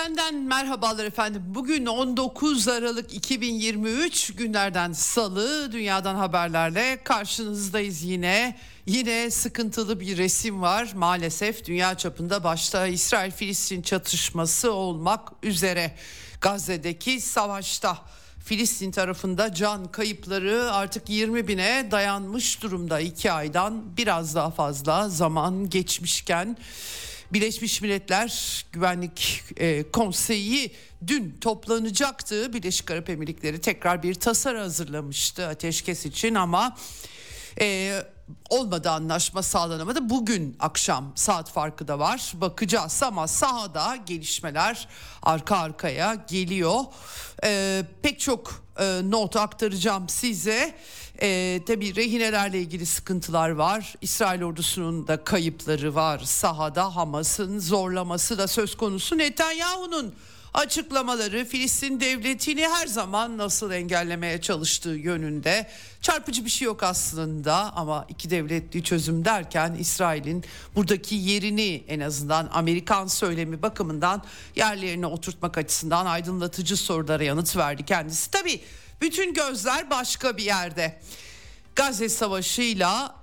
Eksenden merhabalar efendim. Bugün 19 Aralık 2023 günlerden salı dünyadan haberlerle karşınızdayız yine. Yine sıkıntılı bir resim var maalesef dünya çapında başta İsrail-Filistin çatışması olmak üzere Gazze'deki savaşta. Filistin tarafında can kayıpları artık 20 bine dayanmış durumda. 2 aydan biraz daha fazla zaman geçmişken Birleşmiş Milletler Güvenlik e, Konseyi dün toplanacaktı. Birleşik Arap Emirlikleri tekrar bir tasarı hazırlamıştı ateşkes için ama e, olmadı anlaşma sağlanamadı. Bugün akşam saat farkı da var. Bakacağız ama sahada gelişmeler arka arkaya geliyor. E, pek çok e, not aktaracağım size. E, tabii rehinelerle ilgili sıkıntılar var. İsrail ordusunun da kayıpları var. Sahada Hamas'ın zorlaması da söz konusu. Netanyahu'nun açıklamaları Filistin devletini her zaman nasıl engellemeye çalıştığı yönünde çarpıcı bir şey yok aslında ama iki devletli çözüm derken İsrail'in buradaki yerini en azından Amerikan söylemi bakımından yerlerine oturtmak açısından aydınlatıcı sorulara yanıt verdi kendisi. Tabii bütün gözler başka bir yerde. Gazze Savaşı'yla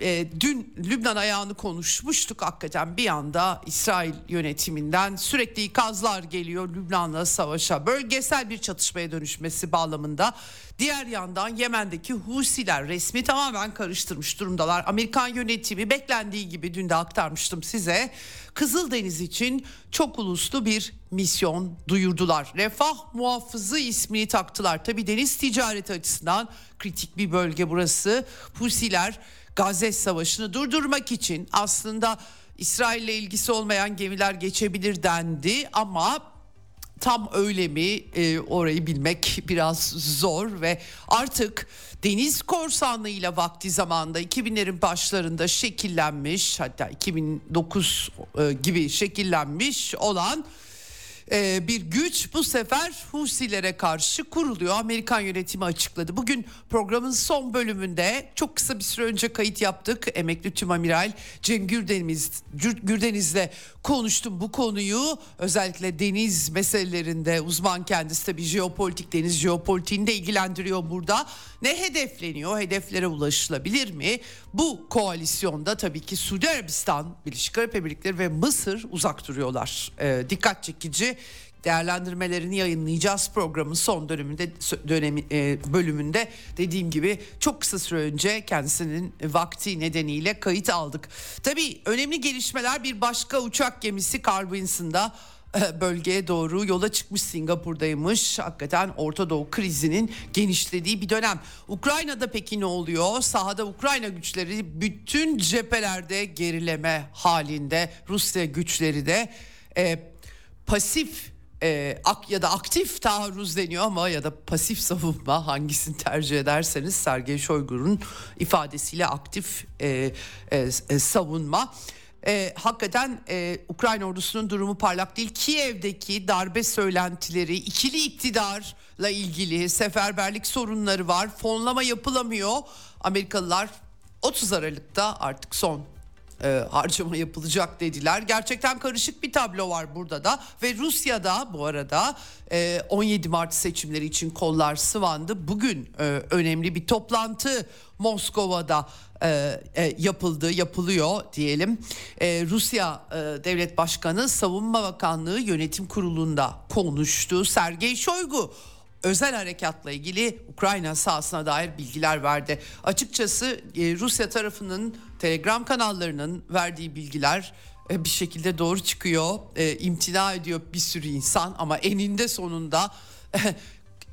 e, e, dün Lübnan ayağını konuşmuştuk hakikaten bir anda İsrail yönetiminden sürekli ikazlar geliyor Lübnan'la savaşa bölgesel bir çatışmaya dönüşmesi bağlamında. Diğer yandan Yemen'deki Husiler resmi tamamen karıştırmış durumdalar. Amerikan yönetimi beklendiği gibi dün de aktarmıştım size. Kızıldeniz için çok uluslu bir misyon duyurdular. Refah muhafızı ismini taktılar. Tabi deniz ticareti açısından kritik bir bölge burası. Husiler Gazze Savaşı'nı durdurmak için aslında İsrail ile ilgisi olmayan gemiler geçebilir dendi ama tam öyle mi e, orayı bilmek biraz zor ve artık deniz korsanlığıyla vakti zamanda 2000'lerin başlarında şekillenmiş hatta 2009 e, gibi şekillenmiş olan e, bir güç bu sefer Husilere karşı kuruluyor. Amerikan yönetimi açıkladı. Bugün programın son bölümünde çok kısa bir süre önce kayıt yaptık. Emekli Tüm Amiral Cem Gürdeniz, Gürdeniz'le konuştum bu konuyu. Özellikle deniz meselelerinde uzman kendisi tabii jeopolitik deniz jeopolitiğini de ilgilendiriyor burada. Ne hedefleniyor? Hedeflere ulaşılabilir mi? Bu koalisyonda tabii ki Suudi Arabistan, Birleşik Arap Emirlikleri ve Mısır uzak duruyorlar. E, dikkat çekici değerlendirmelerini yayınlayacağız programın son döneminde dönemi e, bölümünde dediğim gibi çok kısa süre önce kendisinin vakti nedeniyle kayıt aldık. Tabii önemli gelişmeler bir başka uçak gemisi Carbinson'da e, bölgeye doğru yola çıkmış Singapur'daymış. Hakikaten Orta Doğu krizinin genişlediği bir dönem. Ukrayna'da peki ne oluyor? Sahada Ukrayna güçleri bütün cephelerde gerileme halinde. Rusya güçleri de e, pasif e, ak ya da aktif taarruz deniyor ama ya da pasif savunma hangisini tercih ederseniz Sergey Shoigu'nun ifadesiyle aktif e, e, savunma. E, hakikaten e, Ukrayna ordusunun durumu parlak değil. Kiev'deki darbe söylentileri, ikili iktidarla ilgili seferberlik sorunları var. Fonlama yapılamıyor. Amerikalılar 30 Aralık'ta artık son e, harcama yapılacak dediler. Gerçekten karışık bir tablo var burada da ve Rusya'da bu arada e, 17 Mart seçimleri için kollar sıvandı. Bugün e, önemli bir toplantı Moskova'da e, e, yapıldı, yapılıyor diyelim. E, Rusya e, Devlet Başkanı Savunma Bakanlığı Yönetim Kurulu'nda konuştu. Sergey Shoigu özel harekatla ilgili Ukrayna sahasına dair bilgiler verdi. Açıkçası e, Rusya tarafının Telegram kanallarının verdiği bilgiler e, bir şekilde doğru çıkıyor. E, imtina ediyor bir sürü insan ama eninde sonunda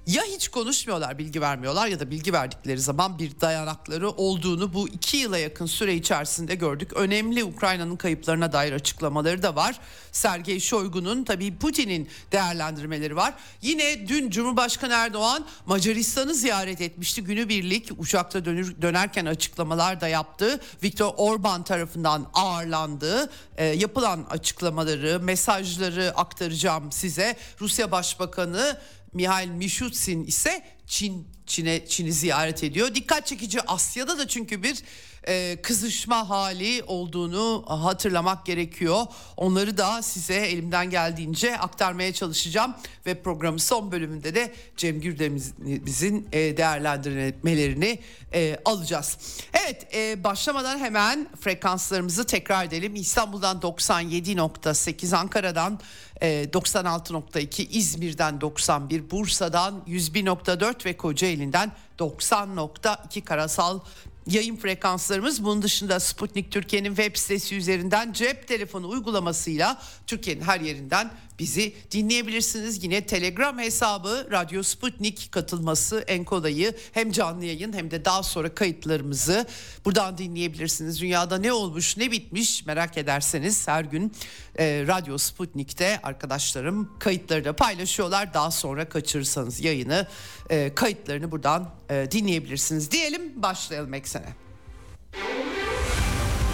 ya hiç konuşmuyorlar, bilgi vermiyorlar ya da bilgi verdikleri zaman bir dayanakları olduğunu bu iki yıla yakın süre içerisinde gördük. Önemli Ukrayna'nın kayıplarına dair açıklamaları da var. Sergey Shoigu'nun tabii Putin'in değerlendirmeleri var. Yine dün Cumhurbaşkanı Erdoğan Macaristan'ı ziyaret etmişti. Günübirlik uçakta dönür, dönerken açıklamalar da yaptı. Viktor Orban tarafından ağırlandı. E, yapılan açıklamaları, mesajları aktaracağım size. Rusya Başbakanı Mihail Mishustin ise Çin Çin'e Çin'i ziyaret ediyor. Dikkat çekici Asya'da da çünkü bir e, kızışma hali olduğunu hatırlamak gerekiyor. Onları da size elimden geldiğince aktarmaya çalışacağım ve programın son bölümünde de Cem Gürdemiz'in e, değerlendirmelerini e, alacağız. Evet başlamadan hemen frekanslarımızı tekrar edelim. İstanbul'dan 97.8 Ankara'dan 96.2 e, İzmir'den 91 Bursa'dan 101.4 ve Kocaeli'nden 90.2 karasal yayın frekanslarımız. Bunun dışında Sputnik Türkiye'nin web sitesi üzerinden cep telefonu uygulamasıyla Türkiye'nin her yerinden bizi dinleyebilirsiniz. Yine Telegram hesabı Radyo Sputnik katılması Enkoda'yı hem canlı yayın hem de daha sonra kayıtlarımızı buradan dinleyebilirsiniz. Dünyada ne olmuş ne bitmiş merak ederseniz her gün e, Radyo Sputnik'te arkadaşlarım kayıtları da paylaşıyorlar. Daha sonra kaçırırsanız yayını e, kayıtlarını buradan e, dinleyebilirsiniz. Diyelim başlayalım eksene.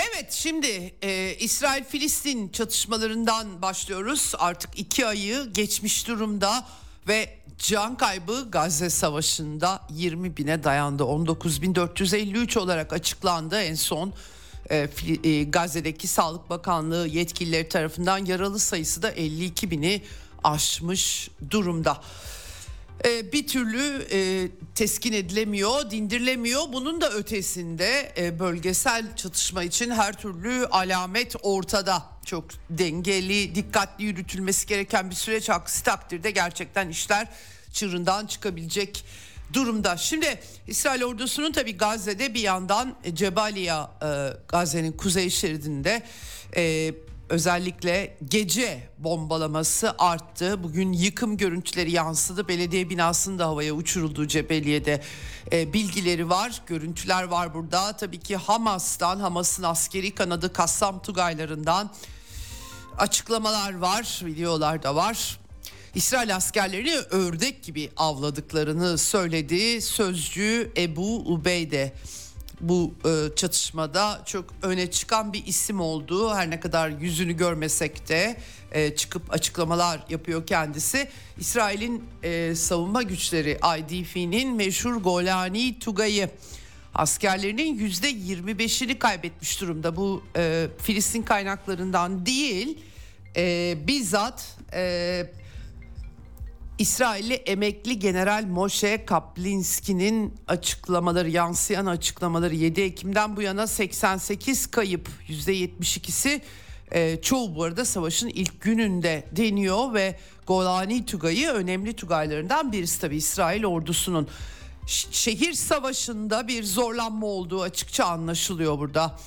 Evet şimdi e, İsrail-Filistin çatışmalarından başlıyoruz. Artık iki ayı geçmiş durumda ve can kaybı Gazze Savaşı'nda 20 bine dayandı. 19.453 olarak açıklandı en son. E, e, Gazze'deki Sağlık Bakanlığı yetkilileri tarafından yaralı sayısı da 52 bini aşmış durumda e, bir türlü e, teskin edilemiyor, dindirilemiyor. Bunun da ötesinde e, bölgesel çatışma için her türlü alamet ortada. Çok dengeli, dikkatli yürütülmesi gereken bir süreç aksi takdirde gerçekten işler çığırından çıkabilecek durumda. Şimdi İsrail ordusunun tabi Gazze'de bir yandan Cebaliya e, Gazze'nin kuzey şeridinde e, özellikle gece bombalaması arttı. Bugün yıkım görüntüleri yansıdı. Belediye binasının da havaya uçurulduğu Cebeliye'de e, bilgileri var. Görüntüler var burada. Tabii ki Hamas'tan, Hamas'ın askeri kanadı Kassam Tugaylarından açıklamalar var, videolar da var. İsrail askerlerini ördek gibi avladıklarını söyledi sözcü Ebu Ubeyde bu e, çatışmada çok öne çıkan bir isim olduğu her ne kadar yüzünü görmesek de e, çıkıp açıklamalar yapıyor kendisi. İsrail'in e, savunma güçleri IDF'nin meşhur Golani Tugay'ı askerlerinin yüzde 25'ini kaybetmiş durumda. Bu e, Filistin kaynaklarından değil e, bizzat e, İsrailli emekli General Moshe Kaplinski'nin açıklamaları yansıyan açıklamaları 7 Ekim'den bu yana 88 kayıp %72'si e, çoğu bu arada savaşın ilk gününde deniyor ve Golani Tugayı önemli Tugaylarından birisi tabi İsrail ordusunun şehir savaşında bir zorlanma olduğu açıkça anlaşılıyor burada.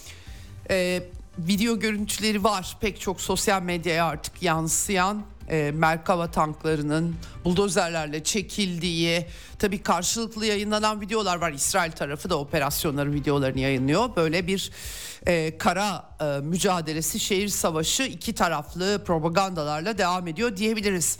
E, video görüntüleri var pek çok sosyal medyaya artık yansıyan e, Merkava tanklarının buldozerlerle çekildiği tabi karşılıklı yayınlanan videolar var. İsrail tarafı da operasyonların videolarını yayınlıyor. Böyle bir e, kara e, mücadelesi şehir savaşı iki taraflı propagandalarla devam ediyor diyebiliriz.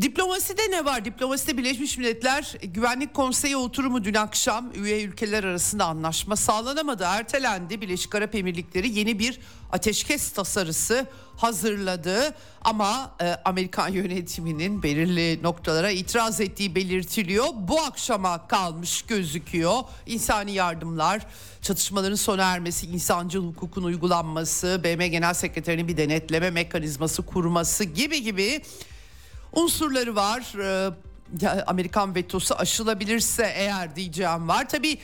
Diplomaside ne var? Diplomaside Birleşmiş Milletler Güvenlik Konseyi oturumu dün akşam üye ülkeler arasında anlaşma sağlanamadı. Ertelendi. Birleşik Arap Emirlikleri yeni bir ateşkes tasarısı hazırladı ama e, Amerikan yönetiminin belirli noktalara itiraz ettiği belirtiliyor. Bu akşama kalmış gözüküyor. İnsani yardımlar, çatışmaların sona ermesi, insancıl hukukun uygulanması, BM Genel Sekreterinin bir denetleme mekanizması kurması gibi gibi unsurları var. Ee, Amerikan vetosu aşılabilirse eğer diyeceğim var. Tabii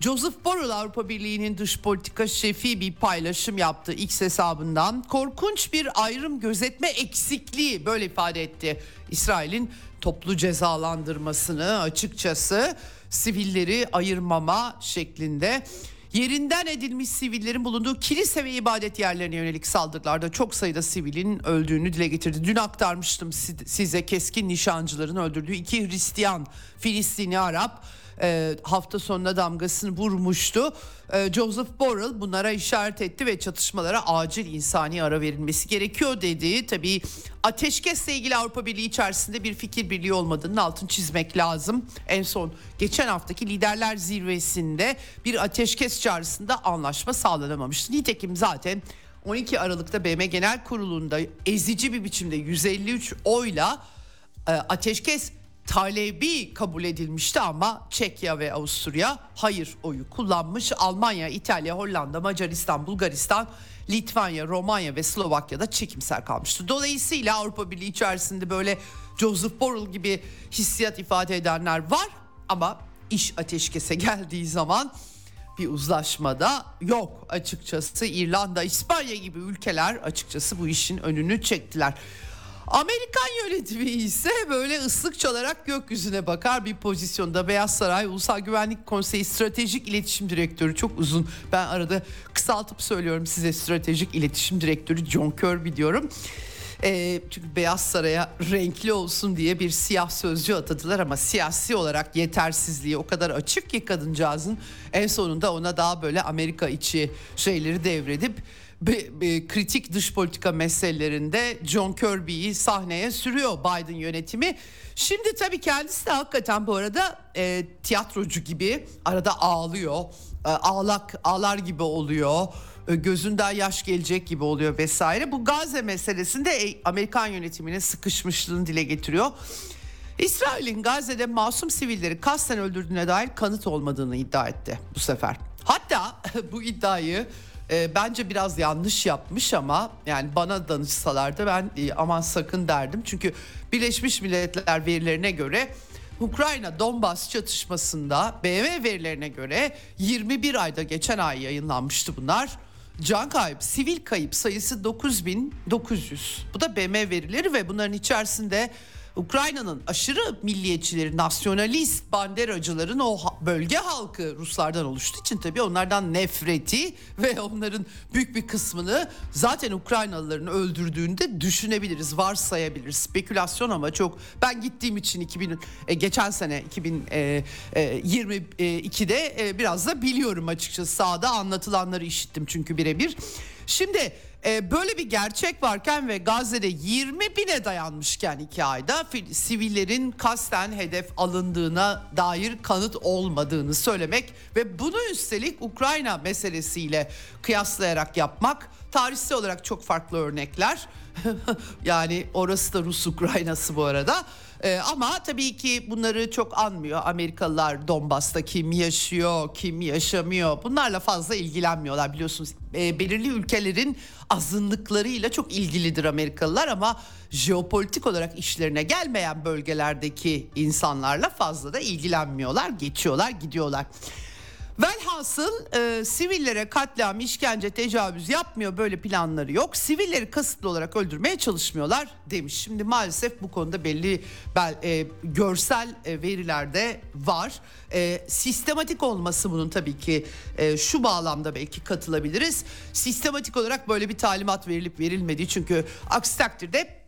Joseph Borrell Avrupa Birliği'nin dış politika şefi bir paylaşım yaptı X hesabından. Korkunç bir ayrım gözetme eksikliği böyle ifade etti. İsrail'in toplu cezalandırmasını açıkçası sivilleri ayırmama şeklinde yerinden edilmiş sivillerin bulunduğu kilise ve ibadet yerlerine yönelik saldırılarda çok sayıda sivilin öldüğünü dile getirdi. Dün aktarmıştım size keskin nişancıların öldürdüğü iki Hristiyan Filistini Arap e, hafta sonuna damgasını vurmuştu. E, Joseph Borrell bunlara işaret etti ve çatışmalara acil insani ara verilmesi gerekiyor dedi. Tabii ateşkesle ilgili Avrupa Birliği içerisinde bir fikir birliği olmadığını altın çizmek lazım. En son geçen haftaki liderler zirvesinde bir ateşkes çağrısında anlaşma sağlanamamıştı. Nitekim zaten 12 Aralık'ta BM Genel Kurulu'nda ezici bir biçimde 153 oyla e, ateşkes talebi kabul edilmişti ama Çekya ve Avusturya hayır oyu kullanmış. Almanya, İtalya, Hollanda, Macaristan, Bulgaristan, Litvanya, Romanya ve Slovakya'da çekimser kalmıştı. Dolayısıyla Avrupa Birliği içerisinde böyle Joseph Borrell gibi hissiyat ifade edenler var ama iş ateşkese geldiği zaman bir uzlaşmada yok açıkçası. İrlanda, İspanya gibi ülkeler açıkçası bu işin önünü çektiler. Amerikan yönetimi ise böyle ıslık çalarak gökyüzüne bakar bir pozisyonda. Beyaz Saray Ulusal Güvenlik Konseyi Stratejik İletişim Direktörü çok uzun. Ben arada kısaltıp söylüyorum size Stratejik İletişim Direktörü John Kirby diyorum. E, çünkü Beyaz Saray'a renkli olsun diye bir siyah sözcü atadılar ama siyasi olarak yetersizliği o kadar açık ki kadıncağızın en sonunda ona daha böyle Amerika içi şeyleri devredip be, be, kritik dış politika meselelerinde John Kirby'yi sahneye sürüyor Biden yönetimi. Şimdi tabii kendisi de hakikaten bu arada e, tiyatrocu gibi arada ağlıyor. E, ağlak ağlar gibi oluyor. E, gözünden yaş gelecek gibi oluyor vesaire. Bu Gazze meselesinde e, Amerikan yönetiminin sıkışmışlığını dile getiriyor. İsrail'in Gazze'de masum sivilleri kasten öldürdüğüne dair kanıt olmadığını iddia etti bu sefer. Hatta bu iddiayı e, bence biraz yanlış yapmış ama yani bana danışsalardı ben e, aman sakın derdim. Çünkü Birleşmiş Milletler verilerine göre Ukrayna Donbas çatışmasında BM verilerine göre 21 ayda geçen ay yayınlanmıştı bunlar. Can kayıp, sivil kayıp sayısı 9900. Bu da BM verileri ve bunların içerisinde Ukrayna'nın aşırı milliyetçileri, nasyonalist banderacıların o bölge halkı Ruslardan oluştuğu için tabii onlardan nefreti ve onların büyük bir kısmını zaten Ukraynalıların öldürdüğünde düşünebiliriz, varsayabiliriz. Spekülasyon ama çok ben gittiğim için 2000 e, geçen sene 2022'de e, e, biraz da biliyorum açıkçası sahada anlatılanları işittim çünkü birebir. Şimdi e, böyle bir gerçek varken ve Gazze'de 20 bine dayanmışken iki ayda sivillerin kasten hedef alındığına dair kanıt olmadığını söylemek ve bunu üstelik Ukrayna meselesiyle kıyaslayarak yapmak tarihsel olarak çok farklı örnekler. yani orası da Rus Ukraynası bu arada. Ee, ama tabii ki bunları çok anmıyor. Amerikalılar Donbas'ta kim yaşıyor, kim yaşamıyor. Bunlarla fazla ilgilenmiyorlar biliyorsunuz. E, belirli ülkelerin azınlıklarıyla çok ilgilidir Amerikalılar ama jeopolitik olarak işlerine gelmeyen bölgelerdeki insanlarla fazla da ilgilenmiyorlar. Geçiyorlar, gidiyorlar. Velhasıl e, sivillere katliam, işkence, tecavüz yapmıyor böyle planları yok. Sivilleri kasıtlı olarak öldürmeye çalışmıyorlar demiş. Şimdi maalesef bu konuda belli bel, e, görsel e, veriler de var. E, sistematik olması bunun tabii ki e, şu bağlamda belki katılabiliriz. Sistematik olarak böyle bir talimat verilip verilmediği çünkü aksi takdirde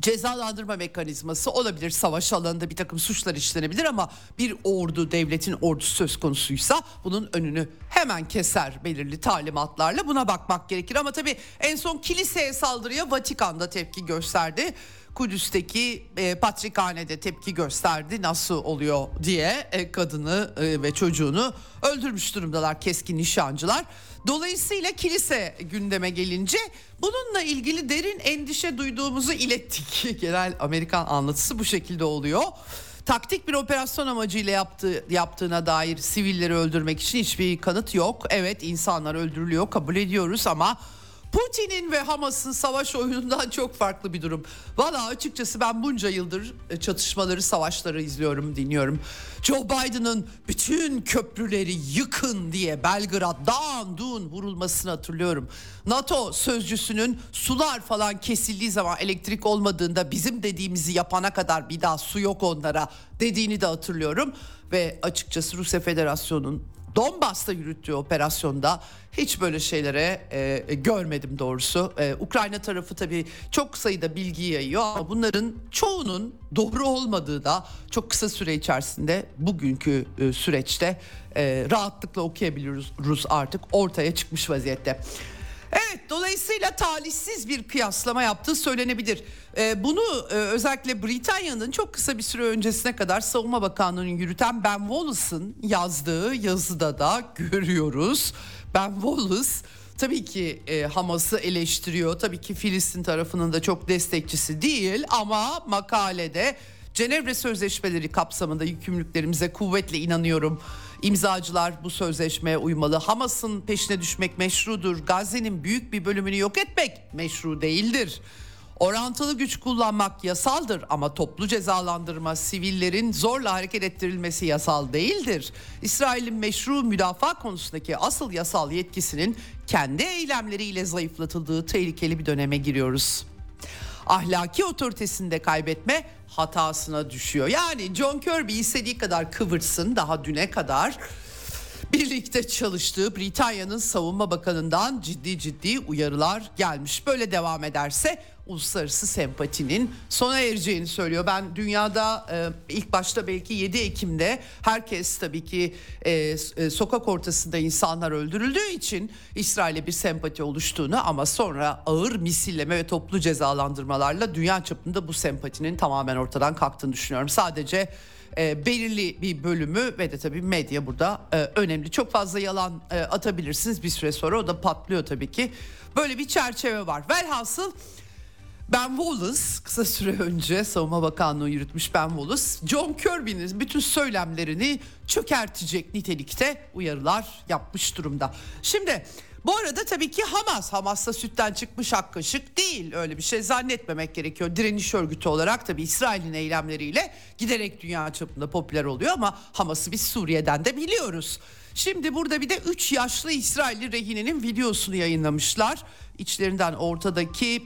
cezalandırma mekanizması olabilir. Savaş alanında bir takım suçlar işlenebilir ama bir ordu devletin ordusu söz konusuysa bunun önünü hemen keser belirli talimatlarla buna bakmak gerekir. Ama tabii en son kiliseye saldırıya Vatikan'da tepki gösterdi. Kudüs'teki e, patrikhanede tepki gösterdi nasıl oluyor diye e, kadını e, ve çocuğunu öldürmüş durumdalar keskin nişancılar. Dolayısıyla kilise gündeme gelince bununla ilgili derin endişe duyduğumuzu ilettik. Genel Amerikan anlatısı bu şekilde oluyor. Taktik bir operasyon amacıyla yaptığı, yaptığına dair sivilleri öldürmek için hiçbir kanıt yok. Evet insanlar öldürülüyor kabul ediyoruz ama Putin'in ve Hamas'ın savaş oyunundan çok farklı bir durum. Valla açıkçası ben bunca yıldır e, çatışmaları, savaşları izliyorum, dinliyorum. Joe Biden'ın bütün köprüleri yıkın diye Belgrad'dan dun vurulmasını hatırlıyorum. NATO sözcüsünün sular falan kesildiği zaman elektrik olmadığında bizim dediğimizi yapana kadar bir daha su yok onlara dediğini de hatırlıyorum. Ve açıkçası Rusya Federasyonu'nun Donbas'ta yürüttüğü operasyonda hiç böyle şeylere e, görmedim doğrusu. E, Ukrayna tarafı tabii çok sayıda bilgi yayıyor ama bunların çoğunun doğru olmadığı da çok kısa süre içerisinde bugünkü e, süreçte e, rahatlıkla okuyabiliyoruz Rus artık ortaya çıkmış vaziyette. Evet dolayısıyla talihsiz bir kıyaslama yaptığı söylenebilir. Ee, bunu e, özellikle Britanya'nın çok kısa bir süre öncesine kadar Savunma Bakanlığı'nın yürüten Ben Wallace'ın yazdığı yazıda da görüyoruz. Ben Wallace tabii ki e, Hamas'ı eleştiriyor. Tabii ki Filistin tarafının da çok destekçisi değil ama makalede Cenevre Sözleşmeleri kapsamında yükümlülüklerimize kuvvetle inanıyorum. İmzacılar bu sözleşmeye uymalı. Hamas'ın peşine düşmek meşrudur. Gazze'nin büyük bir bölümünü yok etmek meşru değildir. Orantılı güç kullanmak yasaldır ama toplu cezalandırma, sivillerin zorla hareket ettirilmesi yasal değildir. İsrail'in meşru müdafaa konusundaki asıl yasal yetkisinin kendi eylemleriyle zayıflatıldığı tehlikeli bir döneme giriyoruz ahlaki otoritesini kaybetme hatasına düşüyor. Yani John Kirby istediği kadar kıvırsın daha düne kadar birlikte çalıştığı Britanya'nın savunma bakanından ciddi ciddi uyarılar gelmiş. Böyle devam ederse uluslararası sempatinin sona ereceğini söylüyor. Ben dünyada e, ilk başta belki 7 Ekim'de herkes tabii ki e, e, sokak ortasında insanlar öldürüldüğü için İsrail'e bir sempati oluştuğunu ama sonra ağır misilleme ve toplu cezalandırmalarla dünya çapında bu sempatinin tamamen ortadan kalktığını düşünüyorum. Sadece e, belirli bir bölümü ve de tabii medya burada e, önemli. Çok fazla yalan e, atabilirsiniz bir süre sonra o da patlıyor tabii ki. Böyle bir çerçeve var. Velhasıl Ben Wallace kısa süre önce Savunma Bakanlığı yürütmüş Ben Wallace John Kirby'nin bütün söylemlerini çökertecek nitelikte uyarılar yapmış durumda. Şimdi bu arada tabii ki Hamas, Hamas'ta sütten çıkmış ak kaşık değil. Öyle bir şey zannetmemek gerekiyor. Direniş örgütü olarak tabii İsrail'in eylemleriyle giderek dünya çapında popüler oluyor ama Hamas'ı biz Suriye'den de biliyoruz. Şimdi burada bir de 3 yaşlı İsrailli rehinenin videosunu yayınlamışlar. İçlerinden ortadaki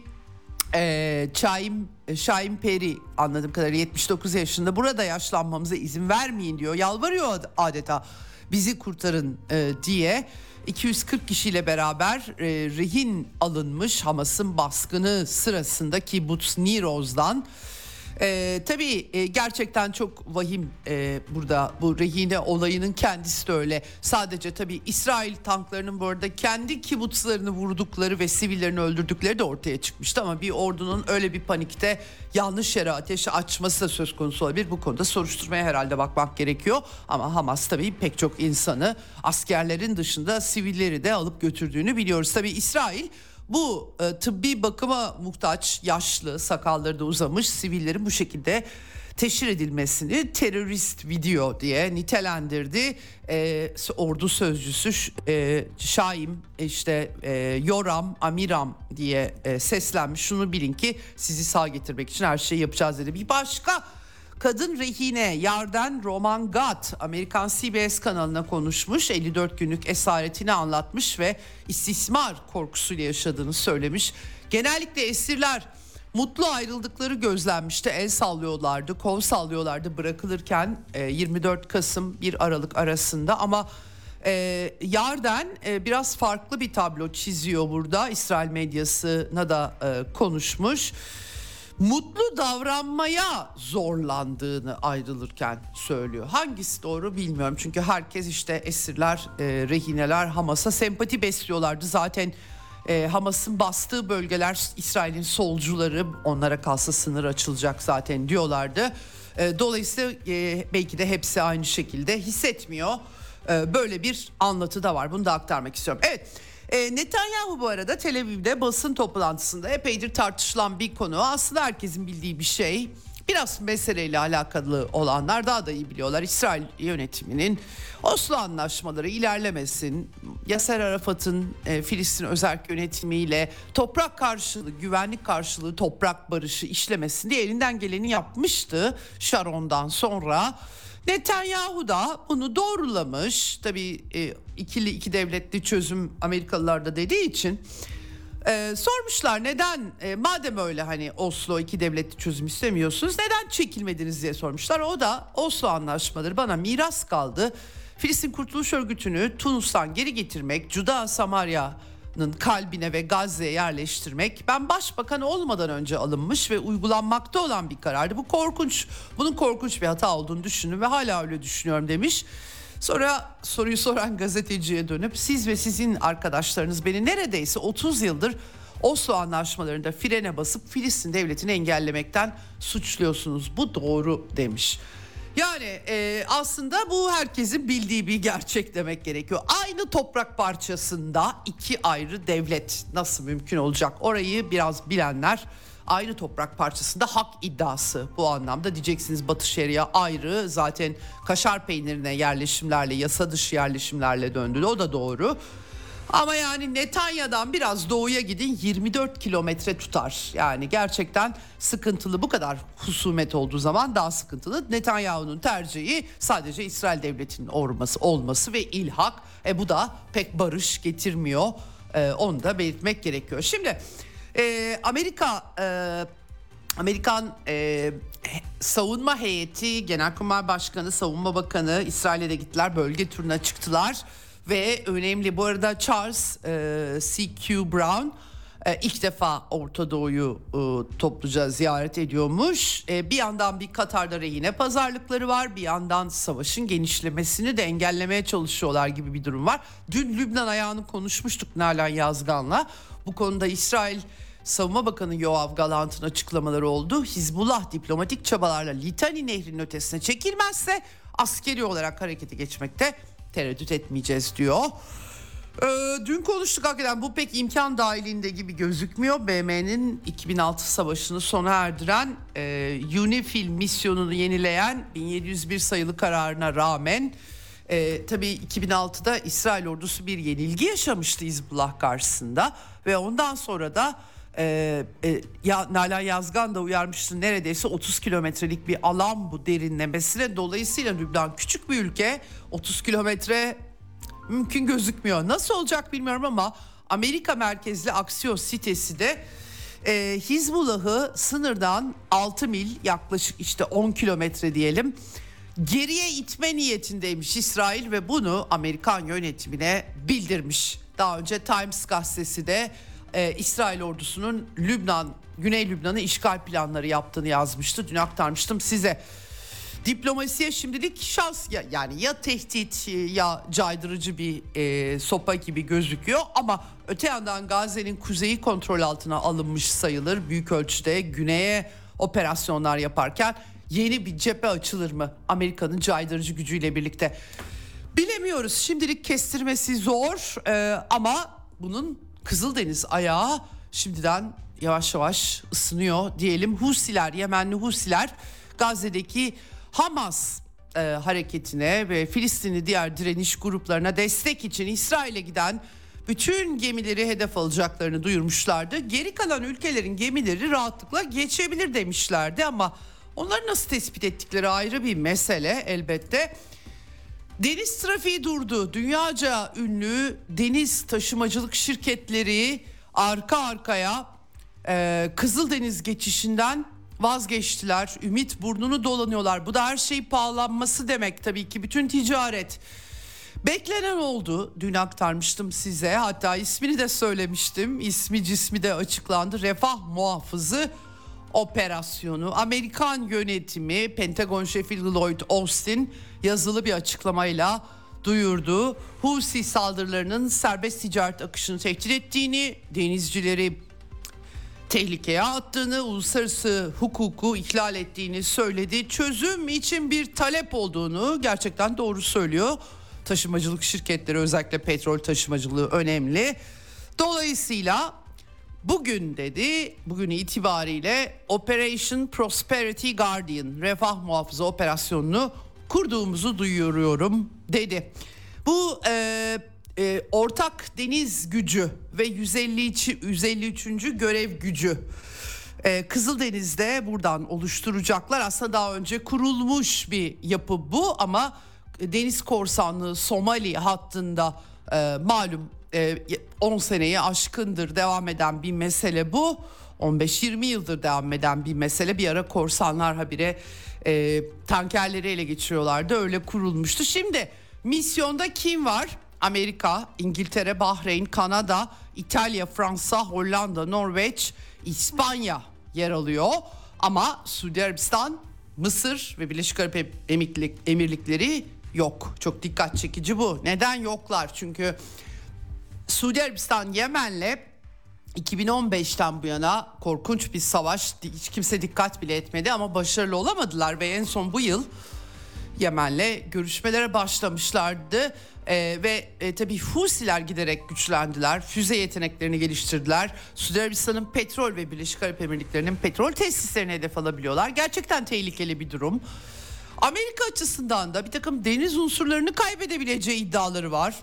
ee, Şahin, Şahin Peri anladığım kadarıyla 79 yaşında burada yaşlanmamıza izin vermeyin diyor. Yalvarıyor adeta bizi kurtarın e, diye. 240 kişiyle beraber e, rehin alınmış Hamas'ın baskını sırasında Kibbutz Niroz'dan ee, tabii e, gerçekten çok vahim e, burada bu rehine olayının kendisi de öyle. Sadece tabii İsrail tanklarının bu arada kendi kibutslarını vurdukları ve sivillerini öldürdükleri de ortaya çıkmıştı. Ama bir ordunun öyle bir panikte yanlış yere ateşi açması da söz konusu olabilir. Bu konuda soruşturmaya herhalde bakmak gerekiyor. Ama Hamas tabii pek çok insanı askerlerin dışında sivilleri de alıp götürdüğünü biliyoruz. Tabii İsrail bu e, tıbbi bakıma muhtaç yaşlı sakalları da uzamış sivillerin bu şekilde teşhir edilmesini terörist video diye nitelendirdi. E, ordu sözcüsü e, Şaim işte e, Yoram Amiram diye e, seslenmiş. Şunu bilin ki sizi sağ getirmek için her şeyi yapacağız dedi. Bir başka Kadın rehine Yarden Roman Gat Amerikan CBS kanalına konuşmuş 54 günlük esaretini anlatmış ve istismar korkusuyla yaşadığını söylemiş. Genellikle esirler mutlu ayrıldıkları gözlenmişti. El sallıyorlardı, kol sallıyorlardı bırakılırken 24 e, Kasım 1 Aralık arasında ama e, Yarden e, biraz farklı bir tablo çiziyor burada. İsrail medyasına da e, konuşmuş mutlu davranmaya zorlandığını ayrılırken söylüyor. Hangisi doğru bilmiyorum çünkü herkes işte esirler, e, rehineler Hamas'a sempati besliyorlardı. Zaten e, Hamas'ın bastığı bölgeler İsrail'in solcuları onlara kalsa sınır açılacak zaten diyorlardı. E, dolayısıyla e, belki de hepsi aynı şekilde hissetmiyor. E, böyle bir anlatı da var bunu da aktarmak istiyorum. Evet. E, Netanyahu bu arada Tel Aviv'de basın toplantısında epeydir tartışılan bir konu. Aslında herkesin bildiği bir şey. biraz meseleyle alakalı olanlar daha da iyi biliyorlar. İsrail yönetiminin Oslo anlaşmaları ilerlemesin, Yaser Arafat'ın e, Filistin özel yönetimiyle toprak karşılığı, güvenlik karşılığı toprak barışı işlemesin diye elinden geleni yapmıştı Sharon'dan sonra. Netanyahu da bunu doğrulamış. Tabii e, ikili iki devletli çözüm Amerikalılar da dediği için ee, sormuşlar neden e, madem öyle hani Oslo iki devletli çözüm istemiyorsunuz neden çekilmediniz diye sormuşlar. O da Oslo anlaşmaları bana miras kaldı. Filistin Kurtuluş Örgütü'nü Tunus'tan geri getirmek, Cuda Samarya'nın kalbine ve Gazze'ye yerleştirmek ben başbakan olmadan önce alınmış ve uygulanmakta olan bir karardı. Bu korkunç, bunun korkunç bir hata olduğunu düşündüm ve hala öyle düşünüyorum demiş. Sonra soruyu soran gazeteciye dönüp siz ve sizin arkadaşlarınız beni neredeyse 30 yıldır Oslo anlaşmalarında frene basıp Filistin devletini engellemekten suçluyorsunuz. Bu doğru demiş. Yani e, aslında bu herkesin bildiği bir gerçek demek gerekiyor. Aynı toprak parçasında iki ayrı devlet nasıl mümkün olacak? Orayı biraz bilenler aynı toprak parçasında hak iddiası bu anlamda diyeceksiniz Batı Şeria ayrı zaten kaşar peynirine yerleşimlerle yasa dışı yerleşimlerle döndü o da doğru. Ama yani Netanya'dan biraz doğuya gidin 24 kilometre tutar. Yani gerçekten sıkıntılı bu kadar husumet olduğu zaman daha sıkıntılı. Netanyahu'nun tercihi sadece İsrail devletinin olması, olması ve ilhak. E bu da pek barış getirmiyor. E, onu da belirtmek gerekiyor. Şimdi e, Amerika e, Amerikan e, savunma heyeti, Genelkurmay Başkanı, Savunma Bakanı İsrail'e de gittiler. Bölge turuna çıktılar ve önemli bu arada Charles e, C.Q. Brown e, ilk defa Orta Doğu'yu e, topluca ziyaret ediyormuş. E, bir yandan bir Katar'da rehine pazarlıkları var. Bir yandan savaşın genişlemesini de engellemeye çalışıyorlar gibi bir durum var. Dün Lübnan ayağını konuşmuştuk Nalan Yazgan'la. Bu konuda İsrail Savunma Bakanı Yoav Galant'ın açıklamaları oldu. Hizbullah diplomatik çabalarla Litani Nehri'nin ötesine çekilmezse askeri olarak harekete geçmekte tereddüt etmeyeceğiz diyor. Ee, dün konuştuk hakikaten bu pek imkan dahilinde gibi gözükmüyor. BM'nin 2006 savaşını sona erdiren e, UNIFIL misyonunu yenileyen 1701 sayılı kararına rağmen e, tabii 2006'da İsrail ordusu bir yenilgi yaşamıştı Hizbullah karşısında ve ondan sonra da e, e, ya Nalan Yazgan da uyarmıştı neredeyse 30 kilometrelik bir alan bu derinlemesine. Dolayısıyla Lübnan küçük bir ülke 30 kilometre mümkün gözükmüyor. Nasıl olacak bilmiyorum ama Amerika merkezli Aksiyon sitesi de e, Hizbullah'ı sınırdan 6 mil yaklaşık işte 10 kilometre diyelim geriye itme niyetindeymiş İsrail ve bunu Amerikan yönetimine bildirmiş. Daha önce Times gazetesi de e, İsrail ordusunun Lübnan, Güney Lübnan'ı işgal planları yaptığını yazmıştı. Dün aktarmıştım size. Diplomasiye şimdilik şans ya, yani ya tehdit ya caydırıcı bir e, sopa gibi gözüküyor ama öte yandan Gazze'nin kuzeyi kontrol altına alınmış sayılır. Büyük ölçüde güneye operasyonlar yaparken yeni bir cephe açılır mı Amerika'nın caydırıcı gücüyle birlikte? Bilemiyoruz. Şimdilik kestirmesi zor ee, ama bunun Kızıldeniz ayağı şimdiden yavaş yavaş ısınıyor diyelim. Husiler, Yemenli Husiler Gazze'deki Hamas e, hareketine ve Filistinli diğer direniş gruplarına destek için İsrail'e giden bütün gemileri hedef alacaklarını duyurmuşlardı. Geri kalan ülkelerin gemileri rahatlıkla geçebilir demişlerdi ama onları nasıl tespit ettikleri ayrı bir mesele elbette. Deniz trafiği durdu. Dünyaca ünlü deniz taşımacılık şirketleri arka arkaya e, Kızıldeniz geçişinden vazgeçtiler. Ümit burnunu dolanıyorlar. Bu da her şey pahalanması demek tabii ki. Bütün ticaret beklenen oldu. Dün aktarmıştım size. Hatta ismini de söylemiştim. İsmi cismi de açıklandı. Refah muhafızı operasyonu. Amerikan yönetimi Pentagon şefi Lloyd Austin yazılı bir açıklamayla duyurdu. Husi saldırılarının serbest ticaret akışını tehdit ettiğini, denizcileri tehlikeye attığını, uluslararası hukuku ihlal ettiğini söyledi. Çözüm için bir talep olduğunu gerçekten doğru söylüyor. Taşımacılık şirketleri özellikle petrol taşımacılığı önemli. Dolayısıyla Bugün dedi, bugün itibariyle Operation Prosperity Guardian, refah muhafızı operasyonunu kurduğumuzu duyuruyorum dedi. Bu e, e, ortak deniz gücü ve 153. 153. görev gücü ee, Kızıldeniz'de buradan oluşturacaklar. Aslında daha önce kurulmuş bir yapı bu ama deniz korsanlığı Somali hattında e, malum e, 10 seneyi aşkındır devam eden bir mesele bu. 15-20 yıldır devam eden bir mesele. Bir ara korsanlar habire e, tankerleri ele geçiriyorlardı. Öyle kurulmuştu. Şimdi misyonda kim var? Amerika, İngiltere, Bahreyn, Kanada, İtalya, Fransa, Hollanda, Norveç, İspanya yer alıyor. Ama Suudi Arabistan, Mısır ve Birleşik Arap Emirlikleri yok. Çok dikkat çekici bu. Neden yoklar? Çünkü Suudi Arabistan Yemen'le 2015'ten bu yana korkunç bir savaş. Hiç kimse dikkat bile etmedi ama başarılı olamadılar ve en son bu yıl Yemen'le görüşmelere başlamışlardı. Ee, ve e, tabii Husiler giderek güçlendiler. Füze yeteneklerini geliştirdiler. Suudi Arabistan'ın petrol ve Birleşik Arap Emirlikleri'nin petrol tesislerini hedef alabiliyorlar. Gerçekten tehlikeli bir durum. Amerika açısından da bir takım deniz unsurlarını kaybedebileceği iddiaları var.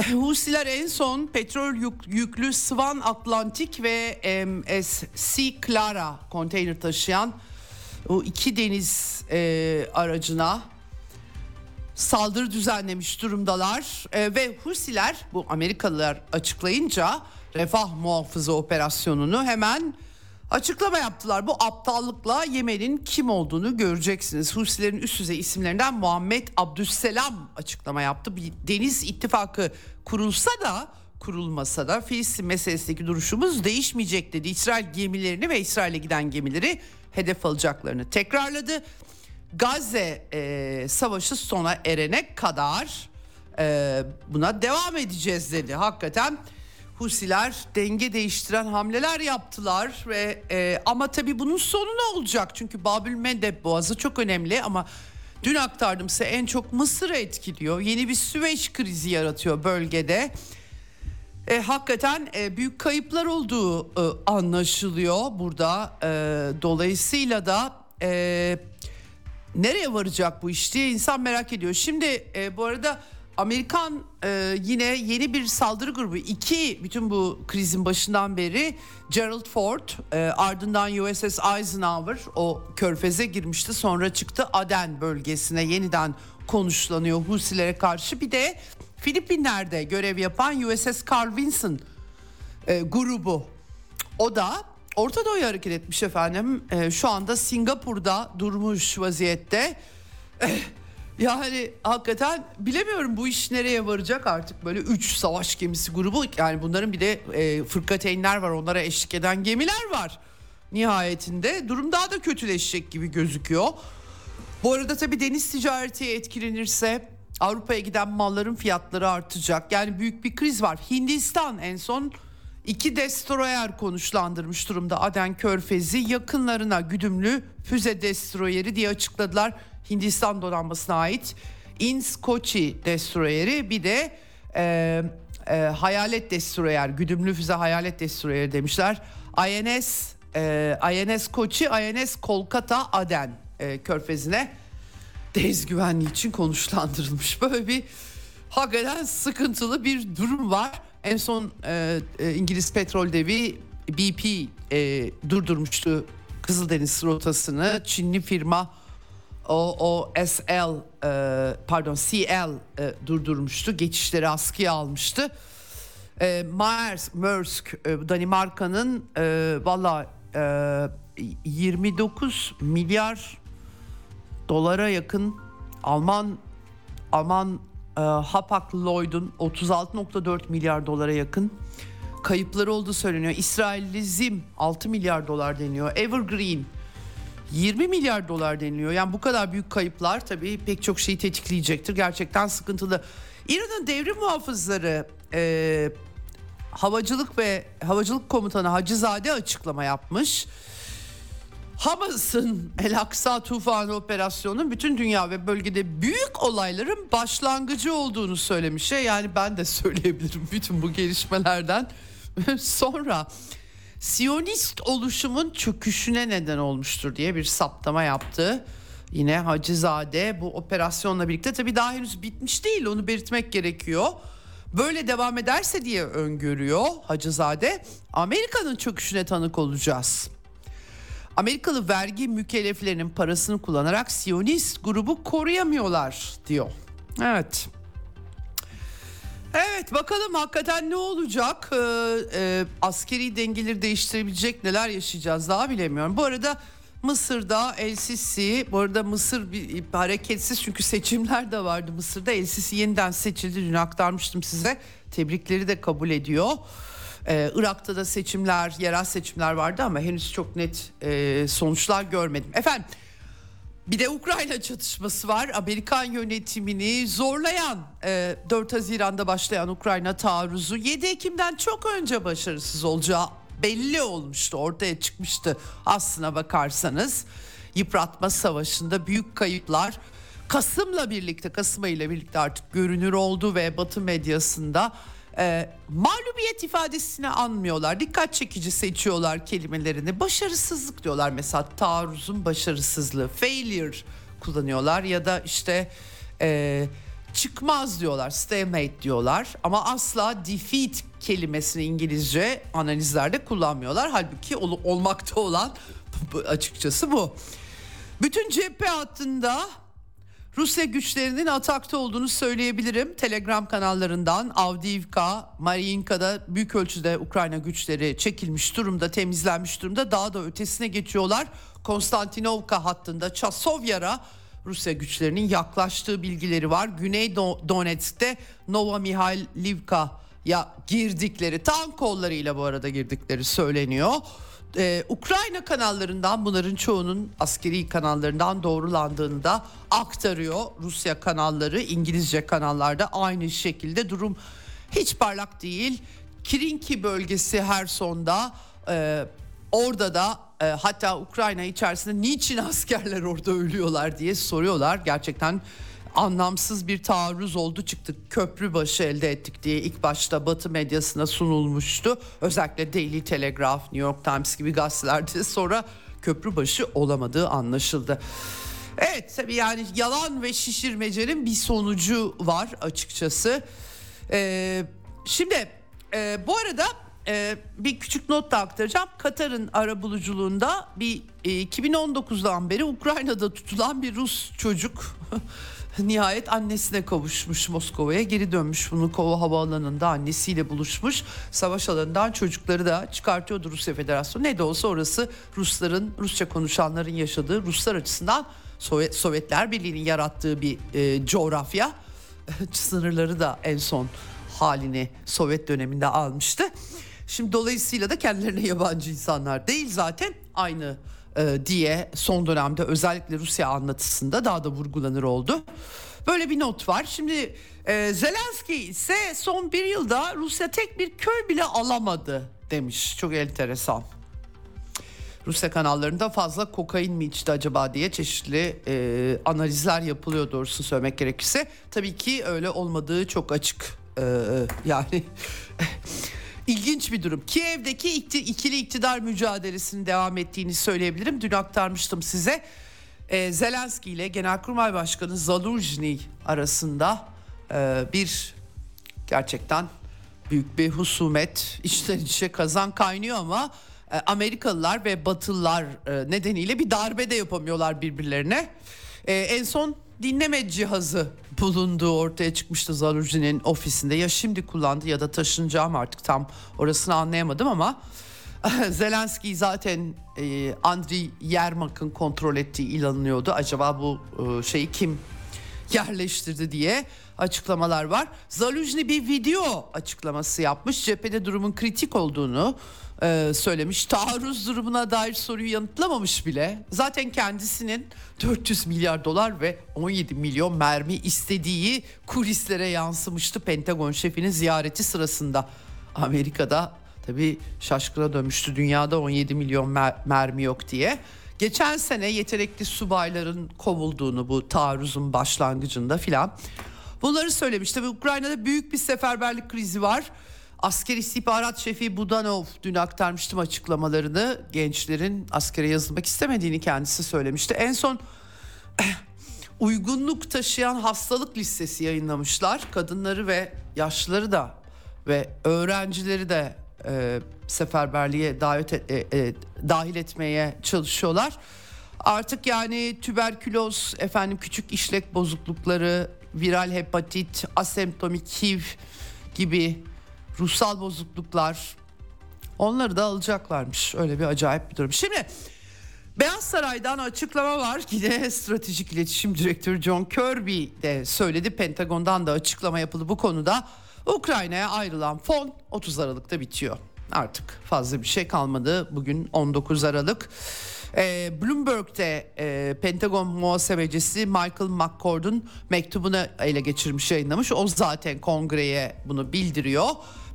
Husiler en son petrol yük, yüklü Swan Atlantik ve MSC Clara konteyner taşıyan o iki deniz e, aracına saldırı düzenlemiş durumdalar. E, ve Husiler bu Amerikalılar açıklayınca refah muhafızı operasyonunu hemen açıklama yaptılar. Bu aptallıkla Yemen'in kim olduğunu göreceksiniz. Husilerin üst düzey isimlerinden Muhammed Abdüsselam açıklama yaptı. Bir deniz ittifakı kurulsa da kurulmasa da Filistin meselesindeki duruşumuz değişmeyecek dedi. İsrail gemilerini ve İsrail'e giden gemileri hedef alacaklarını tekrarladı. Gazze e, savaşı sona erene kadar e, buna devam edeceğiz dedi. Hakikaten Husiler denge değiştiren hamleler yaptılar ve e, ama tabii bunun sonu ne olacak? Çünkü Babül Mendeb Boğazı çok önemli ama dün aktardım size en çok Mısır'ı etkiliyor. Yeni bir Süveyş krizi yaratıyor bölgede. E, hakikaten e, büyük kayıplar olduğu e, anlaşılıyor burada. E, dolayısıyla da e, nereye varacak bu iş diye insan merak ediyor. Şimdi e, bu arada Amerikan e, yine yeni bir saldırı grubu iki bütün bu krizin başından beri Gerald Ford e, ardından USS Eisenhower o körfeze girmişti sonra çıktı Aden bölgesine yeniden konuşlanıyor Husilere karşı bir de Filipinler'de görev yapan USS Carl Vinson e, grubu o da Orta Doğu'ya hareket etmiş efendim. E, şu anda Singapur'da durmuş vaziyette. Yani hakikaten bilemiyorum bu iş nereye varacak artık böyle 3 savaş gemisi grubu. Yani bunların bir de e, fırkateynler var onlara eşlik eden gemiler var. Nihayetinde durum daha da kötüleşecek gibi gözüküyor. Bu arada tabii deniz ticareti etkilenirse Avrupa'ya giden malların fiyatları artacak. Yani büyük bir kriz var. Hindistan en son iki destroyer konuşlandırmış durumda Aden Körfezi yakınlarına güdümlü füze destroyeri diye açıkladılar. Hindistan donanmasına ait Ins Kochi destroyeri bir de e, e, hayalet destroyer güdümlü füze hayalet destroyeri demişler. INS e, INS Kochi INS Kolkata Aden e, körfezine deniz güvenliği için konuşlandırılmış. Böyle bir hakikaten sıkıntılı bir durum var. En son e, e, İngiliz petrol devi BP e, durdurmuştu Kızıldeniz rotasını. Çinli firma o, o SL e, pardon CL e, durdurmuştu. Geçişleri askıya almıştı. E, Maersk, Maersk e, Danimarka'nın e, valla e, 29 milyar dolara yakın Alman Alman e, Hapag Lloyd'un 36.4 milyar dolara yakın kayıpları olduğu söyleniyor. İsrailli Zim 6 milyar dolar deniyor. Evergreen 20 milyar dolar deniliyor. Yani bu kadar büyük kayıplar tabii pek çok şeyi tetikleyecektir. Gerçekten sıkıntılı. İran'ın devrim muhafızları e, havacılık ve havacılık komutanı Hacızade açıklama yapmış. Hamas'ın El Aksa tufanı operasyonunun bütün dünya ve bölgede büyük olayların başlangıcı olduğunu söylemiş. Yani ben de söyleyebilirim bütün bu gelişmelerden sonra. Siyonist oluşumun çöküşüne neden olmuştur diye bir saptama yaptı. Yine Hacızade bu operasyonla birlikte tabii daha henüz bitmiş değil onu belirtmek gerekiyor. Böyle devam ederse diye öngörüyor Hacızade Amerika'nın çöküşüne tanık olacağız. Amerikalı vergi mükelleflerinin parasını kullanarak Siyonist grubu koruyamıyorlar diyor. Evet. Evet bakalım hakikaten ne olacak? Ee, e, askeri dengeleri değiştirebilecek neler yaşayacağız daha bilemiyorum. Bu arada Mısır'da El Sisi, bu arada Mısır bir, hareketsiz çünkü seçimler de vardı Mısır'da. El Sisi yeniden seçildi dün aktarmıştım size. Tebrikleri de kabul ediyor. Ee, Irak'ta da seçimler, yerel seçimler vardı ama henüz çok net e, sonuçlar görmedim. Efendim bir de Ukrayna çatışması var. Amerikan yönetimini zorlayan e, 4 Haziran'da başlayan Ukrayna taarruzu 7 Ekim'den çok önce başarısız olacağı belli olmuştu. Ortaya çıkmıştı aslına bakarsanız. Yıpratma savaşında büyük kayıplar Kasım'la birlikte, Kasım ayıyla birlikte artık görünür oldu ve Batı medyasında e, mağlubiyet ifadesini anmıyorlar. Dikkat çekici seçiyorlar kelimelerini. Başarısızlık diyorlar mesela taarruzun başarısızlığı. Failure kullanıyorlar ya da işte e, çıkmaz diyorlar. Stalemate diyorlar. Ama asla defeat kelimesini İngilizce analizlerde kullanmıyorlar. Halbuki ol, olmakta olan açıkçası bu. Bütün cephe hattında Rusya güçlerinin atakta olduğunu söyleyebilirim. Telegram kanallarından Avdiivka, Mariinka'da büyük ölçüde Ukrayna güçleri çekilmiş durumda, temizlenmiş durumda. Daha da ötesine geçiyorlar. Konstantinovka hattında Çasovyar'a Rusya güçlerinin yaklaştığı bilgileri var. Güney Donetsk'te Nova Mihailivka'ya girdikleri, tank kollarıyla bu arada girdikleri söyleniyor ee, Ukrayna kanallarından bunların çoğunun askeri kanallarından doğrulandığını da aktarıyor. Rusya kanalları İngilizce kanallarda aynı şekilde durum hiç parlak değil. Kirinki bölgesi Herson'da e, orada da e, hatta Ukrayna içerisinde niçin askerler orada ölüyorlar diye soruyorlar. Gerçekten anlamsız bir taarruz oldu çıktı köprü başı elde ettik diye ilk başta Batı medyasına sunulmuştu. Özellikle Daily Telegraph, New York Times gibi gazetelerde sonra köprü başı olamadığı anlaşıldı. Evet tabii yani yalan ve şişirmecenin bir sonucu var açıkçası. Ee, şimdi e, bu arada e, bir küçük not da aktaracağım. Katar'ın arabuluculuğunda bir e, 2019'dan beri Ukrayna'da tutulan bir Rus çocuk Nihayet annesine kavuşmuş Moskova'ya geri dönmüş. Bunu Kova Havaalanı'nda annesiyle buluşmuş. Savaş alanından çocukları da çıkartıyordu Rusya Federasyonu. Ne de olsa orası Rusların, Rusça konuşanların yaşadığı Ruslar açısından Sovyet, Sovyetler Birliği'nin yarattığı bir e, coğrafya. Sınırları da en son halini Sovyet döneminde almıştı. Şimdi dolayısıyla da kendilerine yabancı insanlar değil zaten aynı e, diye son dönemde özellikle Rusya anlatısında daha da vurgulanır oldu. Böyle bir not var. Şimdi e, Zelenski ise son bir yılda Rusya tek bir köy bile alamadı demiş. Çok enteresan. Rusya kanallarında fazla kokain mi içti acaba diye çeşitli e, analizler yapılıyor doğrusu söylemek gerekirse. Tabii ki öyle olmadığı çok açık. E, yani İlginç bir durum. Kiev'deki ikili iktidar mücadelesinin devam ettiğini söyleyebilirim. Dün aktarmıştım size. Ee, Zelenski ile Genelkurmay Başkanı Zaluzhny arasında e, bir gerçekten büyük bir husumet içten içe kazan kaynıyor ama e, Amerikalılar ve Batılılar e, nedeniyle bir darbe de yapamıyorlar birbirlerine. E, en son dinleme cihazı bulunduğu ortaya çıkmıştı Zarujin'in ofisinde. Ya şimdi kullandı ya da taşınacağım artık tam orasını anlayamadım ama Zelenski zaten e, Andriy Yermak'ın kontrol ettiği ilanılıyordu. Acaba bu e, şeyi kim yerleştirdi diye açıklamalar var. Zaluzhny bir video açıklaması yapmış. Cephede durumun kritik olduğunu e, söylemiş. Taarruz durumuna dair soruyu yanıtlamamış bile. Zaten kendisinin 400 milyar dolar ve 17 milyon mermi istediği kulislere yansımıştı Pentagon şefinin ziyareti sırasında. Amerika'da tabii şaşkına dönmüştü dünyada 17 milyon mer- mermi yok diye. Geçen sene yetenekli subayların kovulduğunu bu taarruzun başlangıcında filan bunları söylemiş. Tabii Ukrayna'da büyük bir seferberlik krizi var. Asker istihbarat şefi Budanov dün aktarmıştım açıklamalarını. Gençlerin askere yazılmak istemediğini kendisi söylemişti. En son uygunluk taşıyan hastalık listesi yayınlamışlar. Kadınları ve yaşlıları da ve öğrencileri de e, seferberliğe davet et, e, e, dahil etmeye çalışıyorlar. Artık yani tüberküloz, efendim küçük işlek bozuklukları, viral hepatit, asemptomik HIV gibi ruhsal bozukluklar onları da alacaklarmış. Öyle bir acayip bir durum. Şimdi Beyaz Saray'dan açıklama var. Yine stratejik iletişim direktörü John Kirby de söyledi. Pentagon'dan da açıklama yapıldı bu konuda. Ukrayna'ya ayrılan fon 30 Aralık'ta bitiyor. Artık fazla bir şey kalmadı. Bugün 19 Aralık. E, Bloomberg'de e, Pentagon muhasebecisi Michael McCord'un mektubunu ele geçirmiş yayınlamış. O zaten kongreye bunu bildiriyor.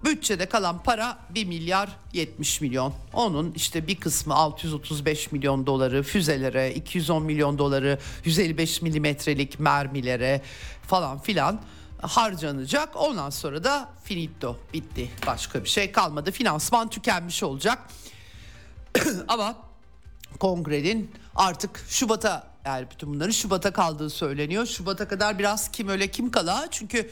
Bütçede kalan para 1 milyar 70 milyon. Onun işte bir kısmı 635 milyon doları füzelere, 210 milyon doları 155 milimetrelik mermilere falan filan harcanacak. Ondan sonra da finito bitti. Başka bir şey kalmadı. Finansman tükenmiş olacak. Ama kongrenin artık Şubat'a yani bütün bunların Şubat'a kaldığı söyleniyor. Şubat'a kadar biraz kim öyle kim kala çünkü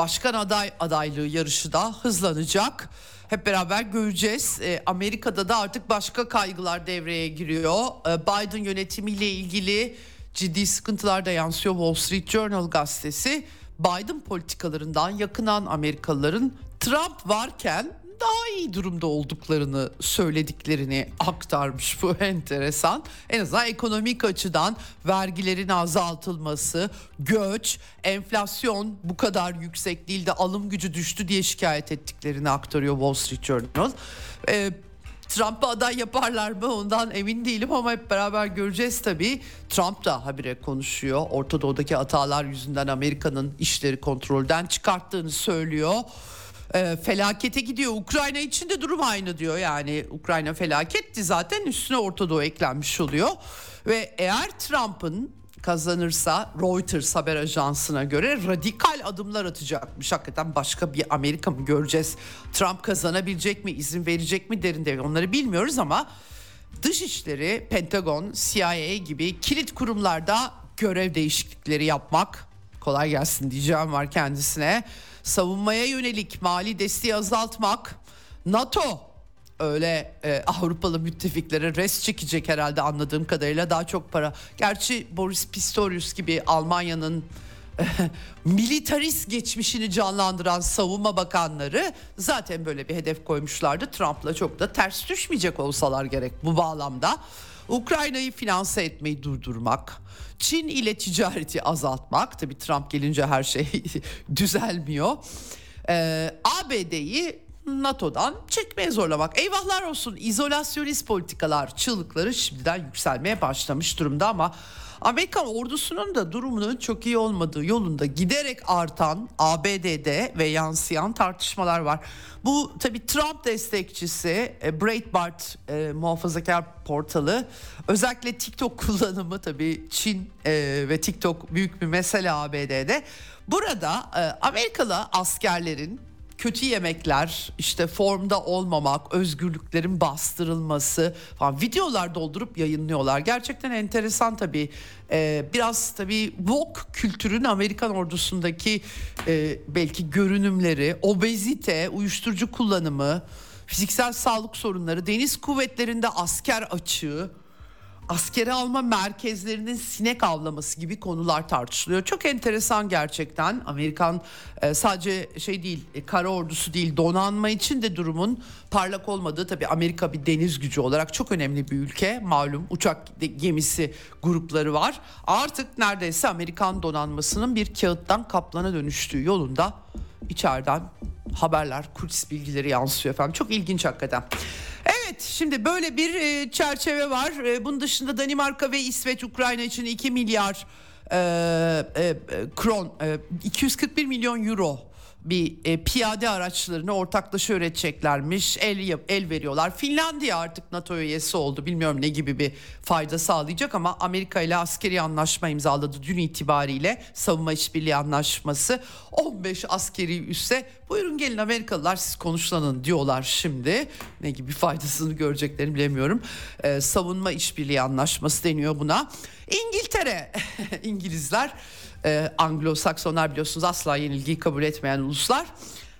başkan aday adaylığı yarışı da hızlanacak. Hep beraber göreceğiz. E, Amerika'da da artık başka kaygılar devreye giriyor. E, Biden yönetimiyle ilgili ciddi sıkıntılar da yansıyor. Wall Street Journal gazetesi Biden politikalarından yakınan Amerikalıların Trump varken daha iyi durumda olduklarını söylediklerini aktarmış bu enteresan. En azından ekonomik açıdan vergilerin azaltılması, göç, enflasyon bu kadar yüksek değil de alım gücü düştü diye şikayet ettiklerini aktarıyor Wall Street Journal. Ee, Trump'ı aday yaparlar mı ondan emin değilim ama hep beraber göreceğiz tabii. Trump da habire konuşuyor. Orta Doğu'daki hatalar yüzünden Amerika'nın işleri kontrolden çıkarttığını söylüyor e, felakete gidiyor. Ukrayna için de durum aynı diyor. Yani Ukrayna felaketti zaten üstüne Orta Doğu eklenmiş oluyor. Ve eğer Trump'ın kazanırsa Reuters haber ajansına göre radikal adımlar atacakmış. Hakikaten başka bir Amerika mı göreceğiz? Trump kazanabilecek mi, izin verecek mi derinde onları bilmiyoruz ama Dışişleri, Pentagon, CIA gibi kilit kurumlarda görev değişiklikleri yapmak kolay gelsin diyeceğim var kendisine savunmaya yönelik mali desteği azaltmak, NATO öyle e, Avrupalı müttefiklere res çekecek herhalde anladığım kadarıyla daha çok para. Gerçi Boris Pistorius gibi Almanya'nın e, militarist geçmişini canlandıran savunma bakanları zaten böyle bir hedef koymuşlardı. Trump'la çok da ters düşmeyecek olsalar gerek bu bağlamda. Ukrayna'yı finanse etmeyi durdurmak, Çin ile ticareti azaltmak. Tabii Trump gelince her şey düzelmiyor. Ee, ABD'yi NATO'dan çekmeye zorlamak. Eyvahlar olsun izolasyonist politikalar çığlıkları şimdiden yükselmeye başlamış durumda ama Amerikan ordusunun da durumunun çok iyi olmadığı yolunda giderek artan ABD'de ve yansıyan tartışmalar var. Bu tabii Trump destekçisi e, Breitbart e, muhafazakar portalı özellikle TikTok kullanımı tabii Çin e, ve TikTok büyük bir mesele ABD'de. Burada e, Amerikalı askerlerin kötü yemekler, işte formda olmamak, özgürlüklerin bastırılması falan videolar doldurup yayınlıyorlar. Gerçekten enteresan tabii. Ee, biraz tabii woke kültürün Amerikan ordusundaki e, belki görünümleri, obezite, uyuşturucu kullanımı, fiziksel sağlık sorunları, deniz kuvvetlerinde asker açığı askere alma merkezlerinin sinek avlaması gibi konular tartışılıyor. Çok enteresan gerçekten. Amerikan e, sadece şey değil, e, kara ordusu değil, donanma için de durumun parlak olmadığı tabii Amerika bir deniz gücü olarak çok önemli bir ülke. Malum uçak gemisi grupları var. Artık neredeyse Amerikan donanmasının bir kağıttan kaplana dönüştüğü yolunda içeriden haberler, kulis bilgileri yansıyor efendim. Çok ilginç hakikaten. Evet şimdi böyle bir e, çerçeve var. E, bunun dışında Danimarka ve İsveç Ukrayna için 2 milyar e, e, kron, e, 241 milyon euro bir e, piyade araçlarını ortaklaşa üreteceklermiş. El el veriyorlar. Finlandiya artık NATO üyesi oldu. Bilmiyorum ne gibi bir fayda sağlayacak ama Amerika ile askeri anlaşma imzaladı dün itibariyle. Savunma işbirliği anlaşması. 15 askeri üsse buyurun gelin Amerikalılar siz konuşlanın diyorlar şimdi. Ne gibi faydasını göreceklerini bilemiyorum. Ee, savunma işbirliği anlaşması deniyor buna. İngiltere, İngilizler e, Anglo-Saksonlar biliyorsunuz asla yenilgiyi kabul etmeyen uluslar.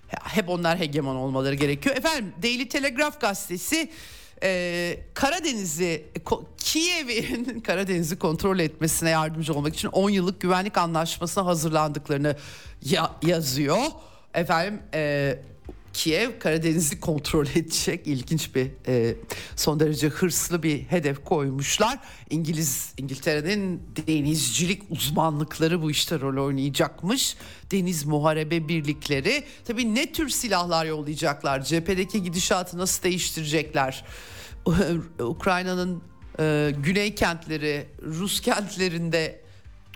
Hep onlar hegemon olmaları gerekiyor. Efendim Daily Telegraph gazetesi e, Karadeniz'i Kiev'in Karadeniz'i kontrol etmesine yardımcı olmak için 10 yıllık güvenlik anlaşmasına hazırlandıklarını ya, yazıyor. Efendim e, Kiev Karadeniz'i kontrol edecek ilginç bir e, son derece hırslı bir hedef koymuşlar. İngiliz İngiltere'nin denizcilik uzmanlıkları bu işte rol oynayacakmış. Deniz muharebe birlikleri tabii ne tür silahlar yollayacaklar? Cephedeki gidişatı nasıl değiştirecekler? Ukrayna'nın e, güney kentleri, Rus kentlerinde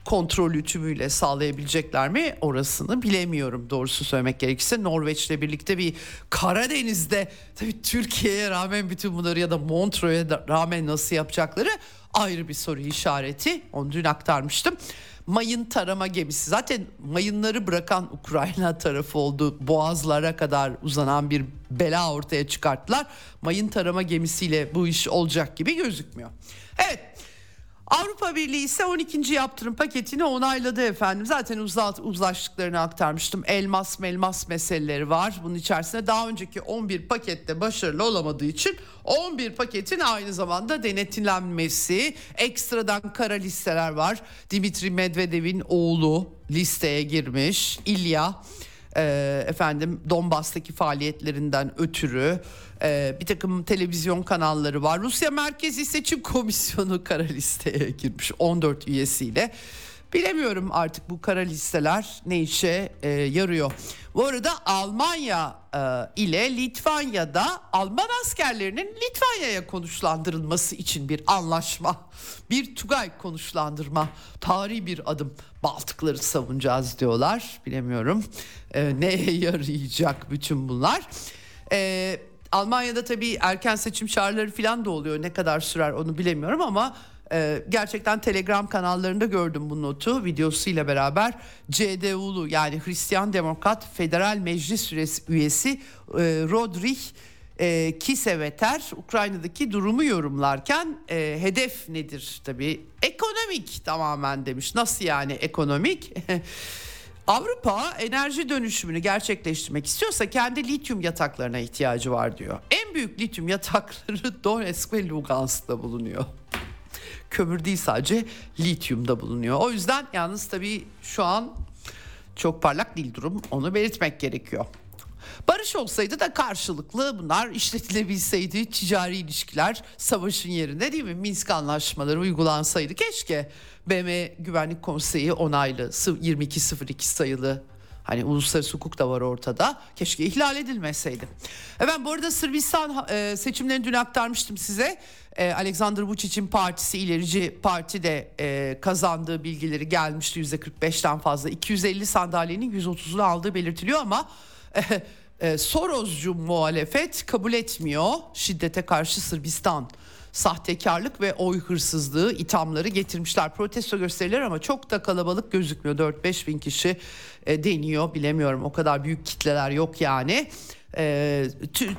kontrolü tümüyle sağlayabilecekler mi orasını bilemiyorum doğrusu söylemek gerekirse. Norveç'le birlikte bir Karadeniz'de tabii Türkiye'ye rağmen bütün bunları ya da Montreux'e rağmen nasıl yapacakları ayrı bir soru işareti. Onu dün aktarmıştım. Mayın tarama gemisi zaten mayınları bırakan Ukrayna tarafı oldu. Boğazlara kadar uzanan bir bela ortaya çıkarttılar. Mayın tarama gemisiyle bu iş olacak gibi gözükmüyor. Evet Avrupa Birliği ise 12. yaptırım paketini onayladı efendim. Zaten uzat, uzlaştıklarını aktarmıştım. Elmas melmas meseleleri var. Bunun içerisinde daha önceki 11 pakette başarılı olamadığı için 11 paketin aynı zamanda denetlenmesi, ekstradan kara listeler var. Dimitri Medvedev'in oğlu listeye girmiş. İlya e, efendim Donbas'taki faaliyetlerinden ötürü e, bir takım televizyon kanalları var. Rusya Merkezi Seçim Komisyonu kara listeye girmiş 14 üyesiyle. Bilemiyorum artık bu kara listeler ne işe e, yarıyor. Bu arada Almanya e, ile Litvanya'da Alman askerlerinin Litvanya'ya konuşlandırılması için bir anlaşma, bir Tugay konuşlandırma, tarihi bir adım. Baltıkları savunacağız diyorlar. Bilemiyorum e, neye yarayacak bütün bunlar. E, Almanya'da tabii erken seçim çağrıları falan da oluyor. Ne kadar sürer onu bilemiyorum ama e, gerçekten Telegram kanallarında gördüm bu notu videosuyla beraber. CDU'lu yani Hristiyan Demokrat Federal Meclis üyesi e, e, Kiseveter Ukrayna'daki durumu yorumlarken e, hedef nedir tabii ekonomik tamamen demiş. Nasıl yani ekonomik? Avrupa enerji dönüşümünü gerçekleştirmek istiyorsa kendi lityum yataklarına ihtiyacı var diyor. En büyük lityum yatakları Donetsk ve Lugansk'ta bulunuyor. Kömür değil sadece lityumda bulunuyor. O yüzden yalnız tabii şu an çok parlak değil durum. Onu belirtmek gerekiyor. Barış olsaydı da karşılıklı bunlar işletilebilseydi ticari ilişkiler savaşın yerinde değil mi? Minsk anlaşmaları uygulansaydı keşke. BM Güvenlik Konseyi onaylı 2202 sayılı Hani uluslararası hukuk da var ortada. Keşke ihlal edilmeseydi. Evet bu arada Sırbistan e, seçimlerini dün aktarmıştım size. E, Alexander Vucic'in partisi ilerici parti de e, kazandığı bilgileri gelmişti %45'ten fazla. 250 sandalyenin 130'unu aldığı belirtiliyor ama e, e, Soroscu muhalefet kabul etmiyor şiddete karşı Sırbistan sahtekarlık ve oy hırsızlığı ithamları getirmişler. Protesto gösteriler ama çok da kalabalık gözükmüyor. 4-5 bin kişi e, deniyor bilemiyorum o kadar büyük kitleler yok yani. E,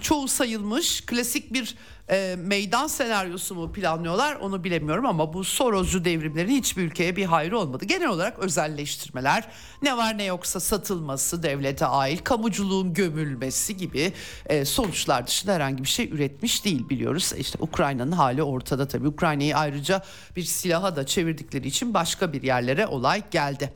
çoğu sayılmış klasik bir e, meydan senaryosu mu planlıyorlar onu bilemiyorum ama bu Soroscu devrimlerin hiçbir ülkeye bir hayrı olmadı. Genel olarak özelleştirmeler ne var ne yoksa satılması devlete ait kamuculuğun gömülmesi gibi e, sonuçlar dışında herhangi bir şey üretmiş değil biliyoruz. İşte Ukrayna'nın hali ortada tabii Ukrayna'yı ayrıca bir silaha da çevirdikleri için başka bir yerlere olay geldi.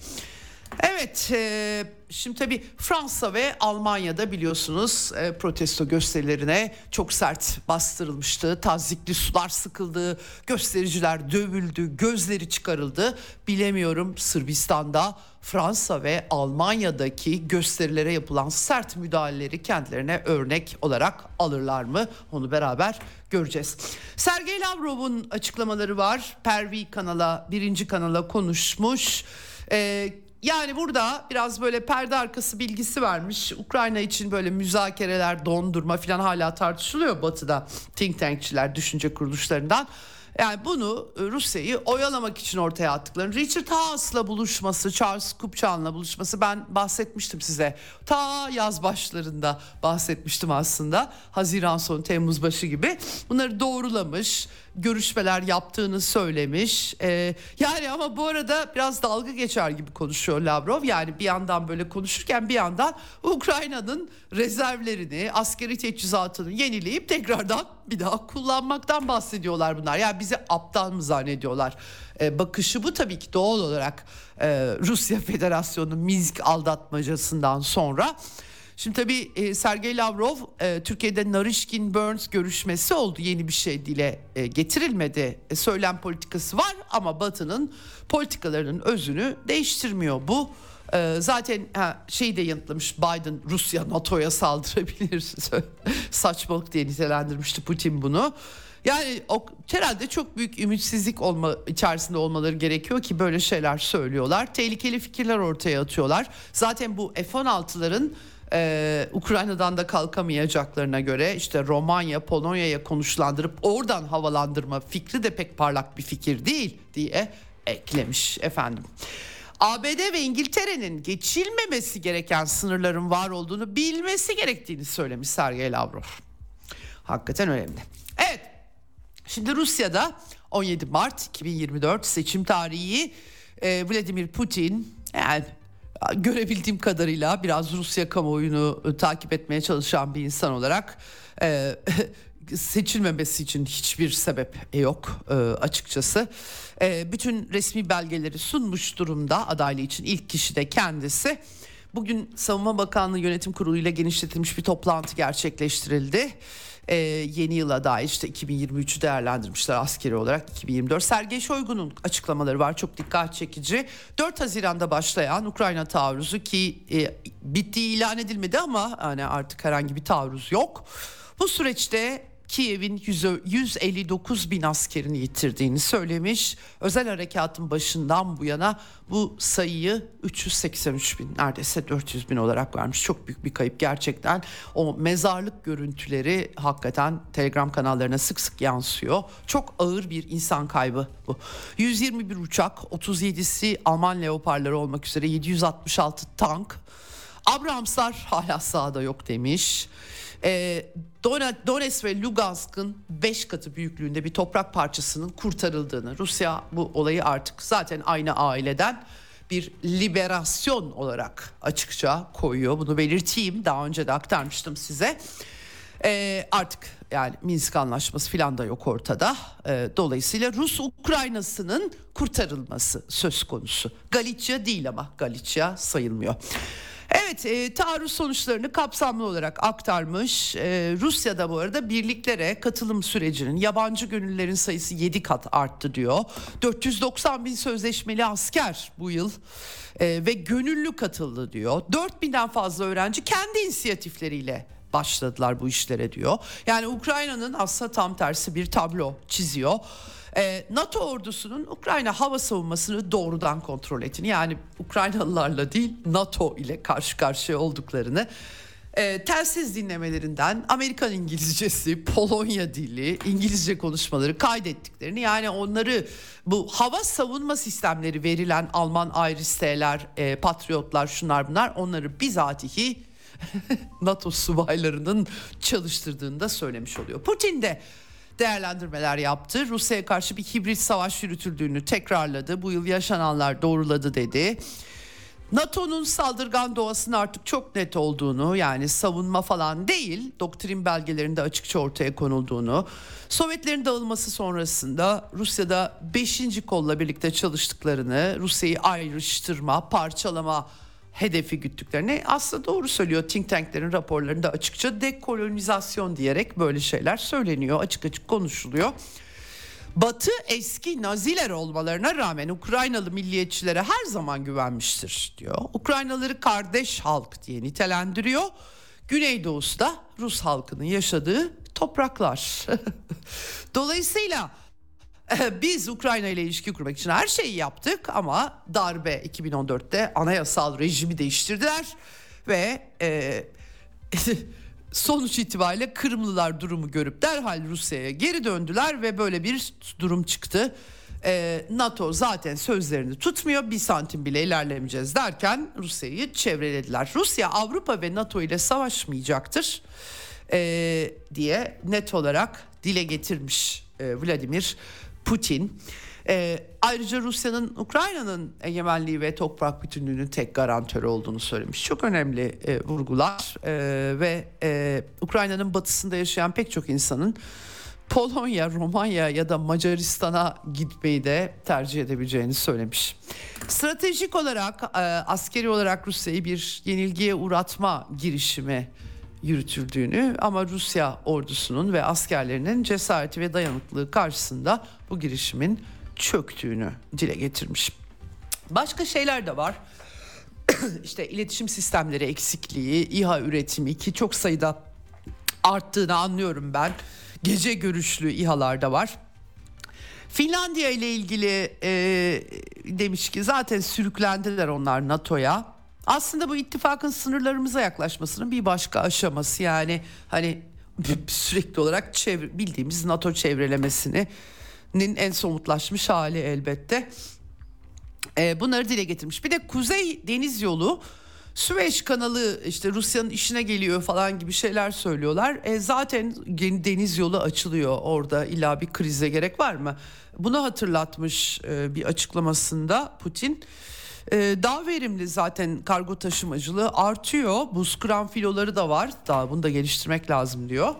Evet e, şimdi tabii Fransa ve Almanya'da biliyorsunuz e, protesto gösterilerine çok sert bastırılmıştı. Tazikli sular sıkıldı, göstericiler dövüldü, gözleri çıkarıldı. Bilemiyorum Sırbistan'da Fransa ve Almanya'daki gösterilere yapılan sert müdahaleleri kendilerine örnek olarak alırlar mı? Onu beraber göreceğiz. Sergey Lavrov'un açıklamaları var. Pervi kanala, birinci kanala konuşmuş. Ee, yani burada biraz böyle perde arkası bilgisi vermiş. Ukrayna için böyle müzakereler, dondurma falan hala tartışılıyor batıda. Think tankçiler, düşünce kuruluşlarından. Yani bunu e, Rusya'yı oyalamak için ortaya attıklarını. Richard Haas'la buluşması, Charles Kupchan'la buluşması ben bahsetmiştim size. Ta yaz başlarında bahsetmiştim aslında. Haziran sonu Temmuz başı gibi. Bunları doğrulamış görüşmeler yaptığını söylemiş. Ee, yani ama bu arada biraz dalga geçer gibi konuşuyor Lavrov. Yani bir yandan böyle konuşurken bir yandan Ukrayna'nın rezervlerini, askeri teçhizatını yenileyip tekrardan bir daha kullanmaktan bahsediyorlar bunlar. Yani bizi aptal mı zannediyorlar? Ee, bakışı bu tabii ki doğal olarak e, Rusya Federasyonu Minsk aldatmacasından sonra Şimdi tabii e, Sergey Lavrov e, Türkiye'de Narishkin Burns görüşmesi oldu. Yeni bir şey dile e, getirilmedi. E, söylem politikası var ama Batı'nın politikalarının özünü değiştirmiyor bu. E, zaten ha, şeyi de yanıtlamış Biden Rusya NATO'ya saldırabilir. Saçmalık diye nitelendirmişti Putin bunu. Yani o, herhalde çok büyük ümitsizlik olma içerisinde olmaları gerekiyor ki böyle şeyler söylüyorlar. Tehlikeli fikirler ortaya atıyorlar. Zaten bu F-16'ların ee, Ukrayna'dan da kalkamayacaklarına göre işte Romanya, Polonya'ya konuşlandırıp oradan havalandırma fikri de pek parlak bir fikir değil diye eklemiş efendim. ABD ve İngiltere'nin geçilmemesi gereken sınırların var olduğunu bilmesi gerektiğini söylemiş Sergey Lavrov. Hakikaten önemli. Evet. Şimdi Rusya'da 17 Mart 2024 seçim tarihi e, Vladimir Putin yani görebildiğim kadarıyla biraz Rusya kamuoyunu e, takip etmeye çalışan bir insan olarak e, seçilmemesi için hiçbir sebep yok e, açıkçası. E, bütün resmi belgeleri sunmuş durumda adaylığı için ilk kişi de kendisi. Bugün Savunma Bakanlığı Yönetim Kurulu ile genişletilmiş bir toplantı gerçekleştirildi e, yeni yıla dair işte 2023'ü değerlendirmişler askeri olarak 2024. Sergey Shoigu'nun açıklamaları var çok dikkat çekici. 4 Haziran'da başlayan Ukrayna taarruzu ki e, bittiği ilan edilmedi ama hani artık herhangi bir taarruz yok. Bu süreçte Kiev'in 159 bin askerini yitirdiğini söylemiş. Özel harekatın başından bu yana bu sayıyı 383 bin neredeyse 400 bin olarak vermiş. Çok büyük bir kayıp gerçekten. O mezarlık görüntüleri hakikaten telegram kanallarına sık sık yansıyor. Çok ağır bir insan kaybı bu. 121 uçak 37'si Alman leoparları olmak üzere 766 tank. Abramslar hala sahada yok demiş. E, Donetsk ve Lugansk'ın 5 katı büyüklüğünde bir toprak parçasının kurtarıldığını Rusya bu olayı artık zaten aynı aileden bir liberasyon olarak açıkça koyuyor. Bunu belirteyim daha önce de aktarmıştım size. E, artık yani Minsk anlaşması falan da yok ortada. E, dolayısıyla Rus Ukraynası'nın kurtarılması söz konusu. Galicia değil ama Galicia sayılmıyor. Evet e, taarruz sonuçlarını kapsamlı olarak aktarmış. E, Rusya'da bu arada birliklere katılım sürecinin yabancı gönüllülerin sayısı 7 kat arttı diyor. 490 bin sözleşmeli asker bu yıl e, ve gönüllü katıldı diyor. 4 binden fazla öğrenci kendi inisiyatifleriyle başladılar bu işlere diyor. Yani Ukrayna'nın aslında tam tersi bir tablo çiziyor. Ee, NATO ordusunun Ukrayna hava savunmasını doğrudan kontrol ettiğini yani Ukraynalılarla değil NATO ile karşı karşıya olduklarını e, telsiz dinlemelerinden Amerikan İngilizcesi, Polonya dili, İngilizce konuşmaları kaydettiklerini yani onları bu hava savunma sistemleri verilen Alman Iris-T'ler, e, Patriotlar şunlar bunlar onları bizatihi NATO subaylarının çalıştırdığını da söylemiş oluyor. Putin de değerlendirmeler yaptı. Rusya'ya karşı bir hibrit savaş yürütüldüğünü tekrarladı. Bu yıl yaşananlar doğruladı dedi. NATO'nun saldırgan doğasının artık çok net olduğunu yani savunma falan değil doktrin belgelerinde açıkça ortaya konulduğunu Sovyetlerin dağılması sonrasında Rusya'da 5. kolla birlikte çalıştıklarını Rusya'yı ayrıştırma parçalama hedefi güttüklerini aslında doğru söylüyor. Think tanklerin raporlarında açıkça dekolonizasyon diyerek böyle şeyler söyleniyor. Açık açık konuşuluyor. Batı eski Naziler olmalarına rağmen Ukraynalı milliyetçilere her zaman güvenmiştir diyor. Ukraynalıları kardeş halk diye nitelendiriyor. Güneydoğusu da Rus halkının yaşadığı topraklar. Dolayısıyla Biz Ukrayna ile ilişki kurmak için her şeyi yaptık ama darbe 2014'te anayasal rejimi değiştirdiler ve e, sonuç itibariyle Kırımlılar durumu görüp derhal Rusya'ya geri döndüler ve böyle bir durum çıktı. E, NATO zaten sözlerini tutmuyor bir santim bile ilerlemeyeceğiz derken Rusya'yı çevrelediler. Rusya Avrupa ve NATO ile savaşmayacaktır e, diye net olarak dile getirmiş e, Vladimir Putin. E, ayrıca Rusya'nın Ukrayna'nın egemenliği ve toprak bütünlüğünün tek garantörü olduğunu söylemiş. Çok önemli e, vurgular e, ve e, Ukrayna'nın batısında yaşayan pek çok insanın Polonya, Romanya ya da Macaristan'a gitmeyi de tercih edebileceğini söylemiş. Stratejik olarak e, askeri olarak Rusya'yı bir yenilgiye uğratma girişimi yürütüldüğünü ama Rusya ordusunun ve askerlerinin cesareti ve dayanıklılığı karşısında bu girişimin çöktüğünü dile getirmiş. Başka şeyler de var. işte iletişim sistemleri eksikliği, İHA üretimi ki çok sayıda arttığını anlıyorum ben. Gece görüşlü İHA'lar da var. Finlandiya ile ilgili e, demiş ki zaten sürüklendiler onlar NATO'ya. Aslında bu ittifakın sınırlarımıza yaklaşmasının bir başka aşaması yani hani sürekli olarak çevre, bildiğimiz NATO çevrelemesinin en somutlaşmış hali elbette. E, bunları dile getirmiş. Bir de Kuzey Deniz Yolu Süveyş kanalı işte Rusya'nın işine geliyor falan gibi şeyler söylüyorlar. E zaten deniz yolu açılıyor orada illa bir krize gerek var mı? Bunu hatırlatmış e, bir açıklamasında Putin. E, daha verimli zaten kargo taşımacılığı artıyor. Buz kıran filoları da var. Daha bunu da geliştirmek lazım diyor.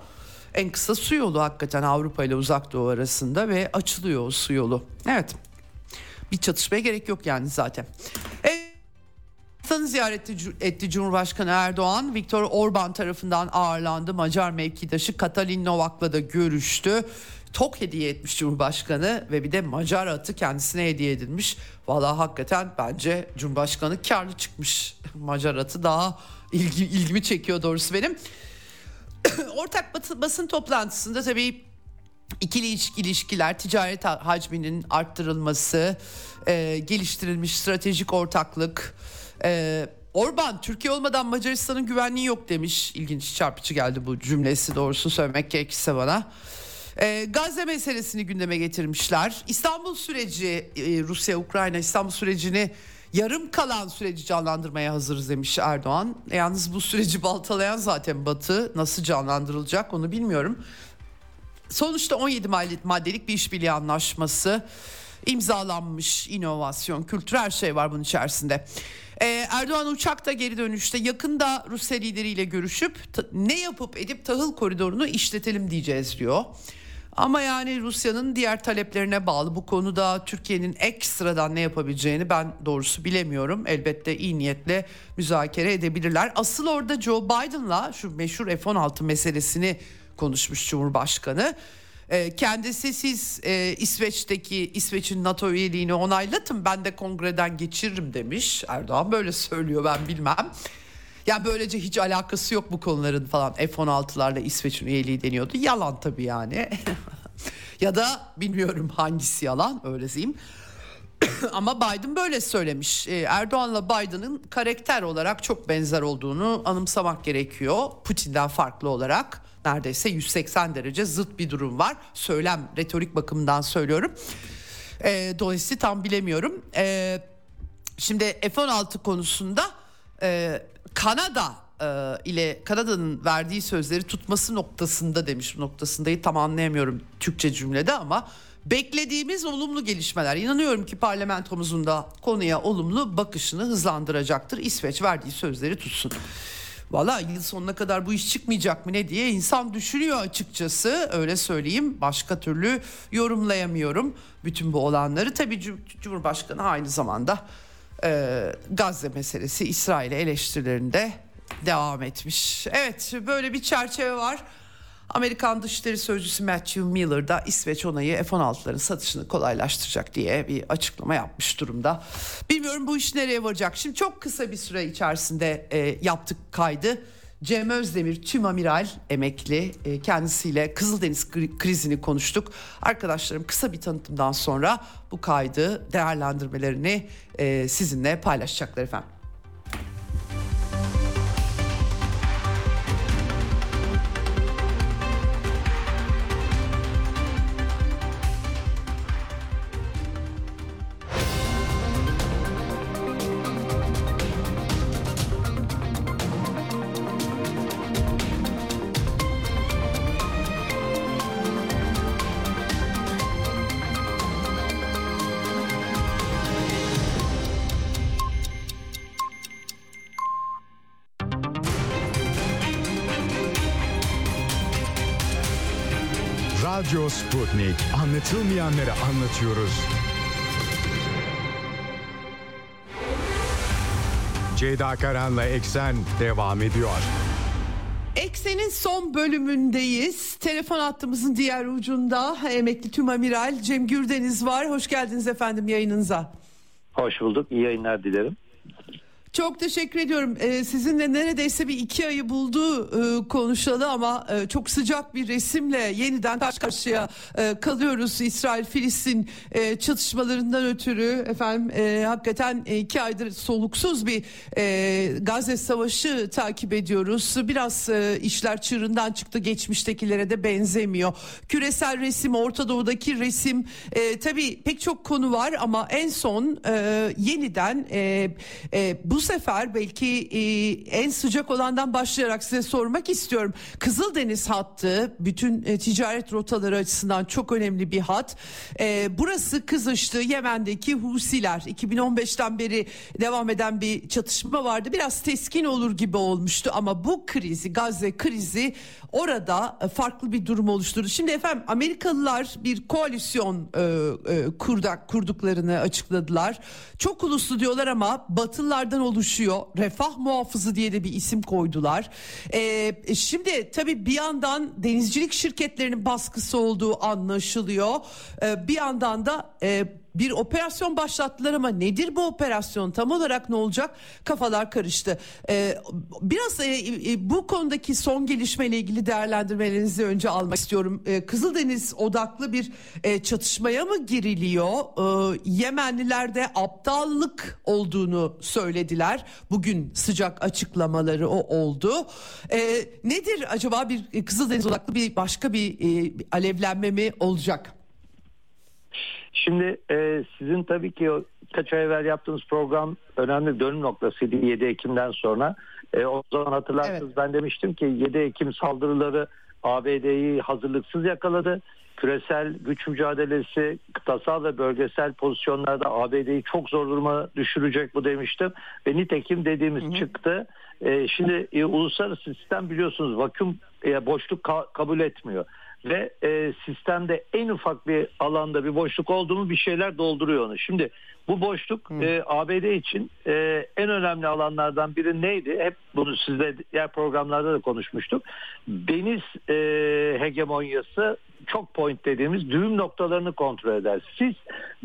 En kısa su yolu hakikaten Avrupa ile Uzak Doğu arasında ve açılıyor o su yolu. Evet. Bir çatışmaya gerek yok yani zaten. Evet. Ziyaret etti Cumhurbaşkanı Erdoğan. Viktor Orban tarafından ağırlandı. Macar mevkidaşı Katalin Novak'la da görüştü. Tok hediye etmiş Cumhurbaşkanı ve bir de Macar atı kendisine hediye edilmiş. Valla hakikaten bence Cumhurbaşkanı karlı çıkmış. Macar atı daha ilgi, ilgimi çekiyor doğrusu benim. Ortak basın toplantısında tabii ikili ilişkiler, ticaret hacminin arttırılması, e, geliştirilmiş stratejik ortaklık, ee, Orban Türkiye olmadan Macaristan'ın güvenliği yok demiş. İlginç çarpıcı geldi bu cümlesi doğrusu söylemek gerekirse bana. Ee, Gazze meselesini gündeme getirmişler. İstanbul süreci e, Rusya-Ukrayna İstanbul sürecini yarım kalan süreci canlandırmaya hazırız demiş Erdoğan. E, yalnız bu süreci baltalayan zaten Batı nasıl canlandırılacak onu bilmiyorum. Sonuçta 17 maddelik bir işbirliği anlaşması imzalanmış inovasyon, kültür her şey var bunun içerisinde. Ee, Erdoğan uçakta geri dönüşte yakında Rusya lideriyle görüşüp ne yapıp edip tahıl koridorunu işletelim diyeceğiz diyor. Ama yani Rusya'nın diğer taleplerine bağlı bu konuda Türkiye'nin ekstradan ne yapabileceğini ben doğrusu bilemiyorum. Elbette iyi niyetle müzakere edebilirler. Asıl orada Joe Biden'la şu meşhur F-16 meselesini konuşmuş Cumhurbaşkanı. E, kendisi siz e, İsveç'teki İsveç'in NATO üyeliğini onaylatın ben de kongreden geçiririm demiş. Erdoğan böyle söylüyor ben bilmem. Ya böylece hiç alakası yok bu konuların falan F-16'larla İsveç'in üyeliği deniyordu. Yalan tabii yani. ya da bilmiyorum hangisi yalan öyle diyeyim. Ama Biden böyle söylemiş. Ee, Erdoğan'la Biden'ın karakter olarak çok benzer olduğunu anımsamak gerekiyor. Putin'den farklı olarak neredeyse 180 derece zıt bir durum var. Söylem retorik bakımından söylüyorum. E, dolayısıyla tam bilemiyorum. E, şimdi F-16 konusunda e, Kanada e, ile Kanada'nın verdiği sözleri tutması noktasında demiş noktasındayı tam anlayamıyorum Türkçe cümlede ama beklediğimiz olumlu gelişmeler inanıyorum ki parlamentomuzun da konuya olumlu bakışını hızlandıracaktır. İsveç verdiği sözleri tutsun. Valla yıl sonuna kadar bu iş çıkmayacak mı ne diye insan düşünüyor açıkçası öyle söyleyeyim. Başka türlü yorumlayamıyorum bütün bu olanları. Tabii Cumhurbaşkanı aynı zamanda e, Gazze meselesi İsrail'e eleştirilerinde devam etmiş. Evet böyle bir çerçeve var. Amerikan Dışişleri Sözcüsü Matthew Miller da İsveç onayı F-16'ların satışını kolaylaştıracak diye bir açıklama yapmış durumda. Bilmiyorum bu iş nereye varacak. Şimdi çok kısa bir süre içerisinde e, yaptık kaydı. Cem Özdemir tüm amiral emekli e, kendisiyle Kızıldeniz krizini konuştuk. Arkadaşlarım kısa bir tanıtımdan sonra bu kaydı değerlendirmelerini e, sizinle paylaşacaklar efendim. Sputnik. Anlatılmayanları anlatıyoruz. Ceyda Karan'la Eksen devam ediyor. Eksen'in son bölümündeyiz. Telefon hattımızın diğer ucunda emekli tüm amiral Cem Gürdeniz var. Hoş geldiniz efendim yayınınıza. Hoş bulduk. İyi yayınlar dilerim. Çok teşekkür ediyorum. Ee, sizinle neredeyse bir iki ayı buldu e, konuşalı ama e, çok sıcak bir resimle yeniden karşı karşıya e, kalıyoruz. İsrail-Filistin e, çatışmalarından ötürü efendim e, hakikaten iki aydır soluksuz bir e, Gazze Savaşı takip ediyoruz. Biraz e, işler çığırından çıktı geçmiştekilere de benzemiyor. Küresel resim, Orta Doğu'daki resim e, tabii pek çok konu var ama en son e, yeniden e, e, bu sefer belki e, en sıcak olandan başlayarak size sormak istiyorum. Kızıldeniz hattı bütün e, ticaret rotaları açısından çok önemli bir hat. E, burası kızıştı. Yemen'deki Husiler 2015'ten beri devam eden bir çatışma vardı. Biraz teskin olur gibi olmuştu ama bu krizi Gazze krizi orada e, farklı bir durum oluşturdu. Şimdi efendim Amerikalılar bir koalisyon e, e, kurdak kurduklarını açıkladılar. Çok uluslu diyorlar ama Batılılardan oluşuyor. Refah muhafızı diye de bir isim koydular. E, şimdi tabii bir yandan denizcilik şirketlerinin baskısı olduğu anlaşılıyor. E, bir yandan da e, bir operasyon başlattılar ama nedir bu operasyon tam olarak ne olacak kafalar karıştı. Ee, biraz e, e, bu konudaki son gelişmeyle ilgili değerlendirmelerinizi önce almak istiyorum. Ee, Kızıldeniz odaklı bir e, çatışmaya mı giriliyor? Ee, Yemenliler de aptallık olduğunu söylediler. Bugün sıcak açıklamaları o oldu. Ee, nedir acaba bir Kızıldeniz odaklı bir başka bir e, alevlenme mi olacak? Şimdi e, sizin tabii ki kaç ay evvel yaptığınız program önemli dönüm noktasıydı 7 Ekim'den sonra. E, o zaman hatırlarsınız evet. ben demiştim ki 7 Ekim saldırıları ABD'yi hazırlıksız yakaladı. Küresel güç mücadelesi kıtasal ve bölgesel pozisyonlarda ABD'yi çok zor duruma düşürecek bu demiştim. Ve nitekim dediğimiz hı hı. çıktı. E, şimdi e, uluslararası sistem biliyorsunuz vakum e, boşluk ka- kabul etmiyor ve e, sistemde en ufak bir alanda bir boşluk oldu mu bir şeyler dolduruyor onu. Şimdi bu boşluk e, ABD için e, en önemli alanlardan biri neydi? Hep bunu sizle diğer programlarda da konuşmuştuk. Deniz e, hegemonyası çok point dediğimiz düğüm noktalarını kontrol eder. Siz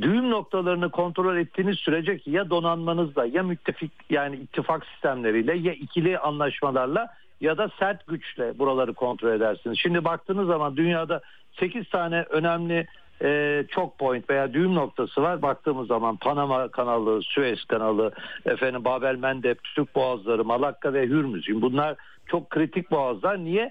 düğüm noktalarını kontrol ettiğiniz sürece ya donanmanızla ya müttefik yani ittifak sistemleriyle ya ikili anlaşmalarla ya da sert güçle buraları kontrol edersiniz. Şimdi baktığınız zaman dünyada 8 tane önemli e, çok point veya düğüm noktası var. Baktığımız zaman Panama kanalı, Suez kanalı, efendim Babel Mendeb, Türk boğazları, Malakka ve Hürmüz. Bunlar çok kritik boğazlar. Niye?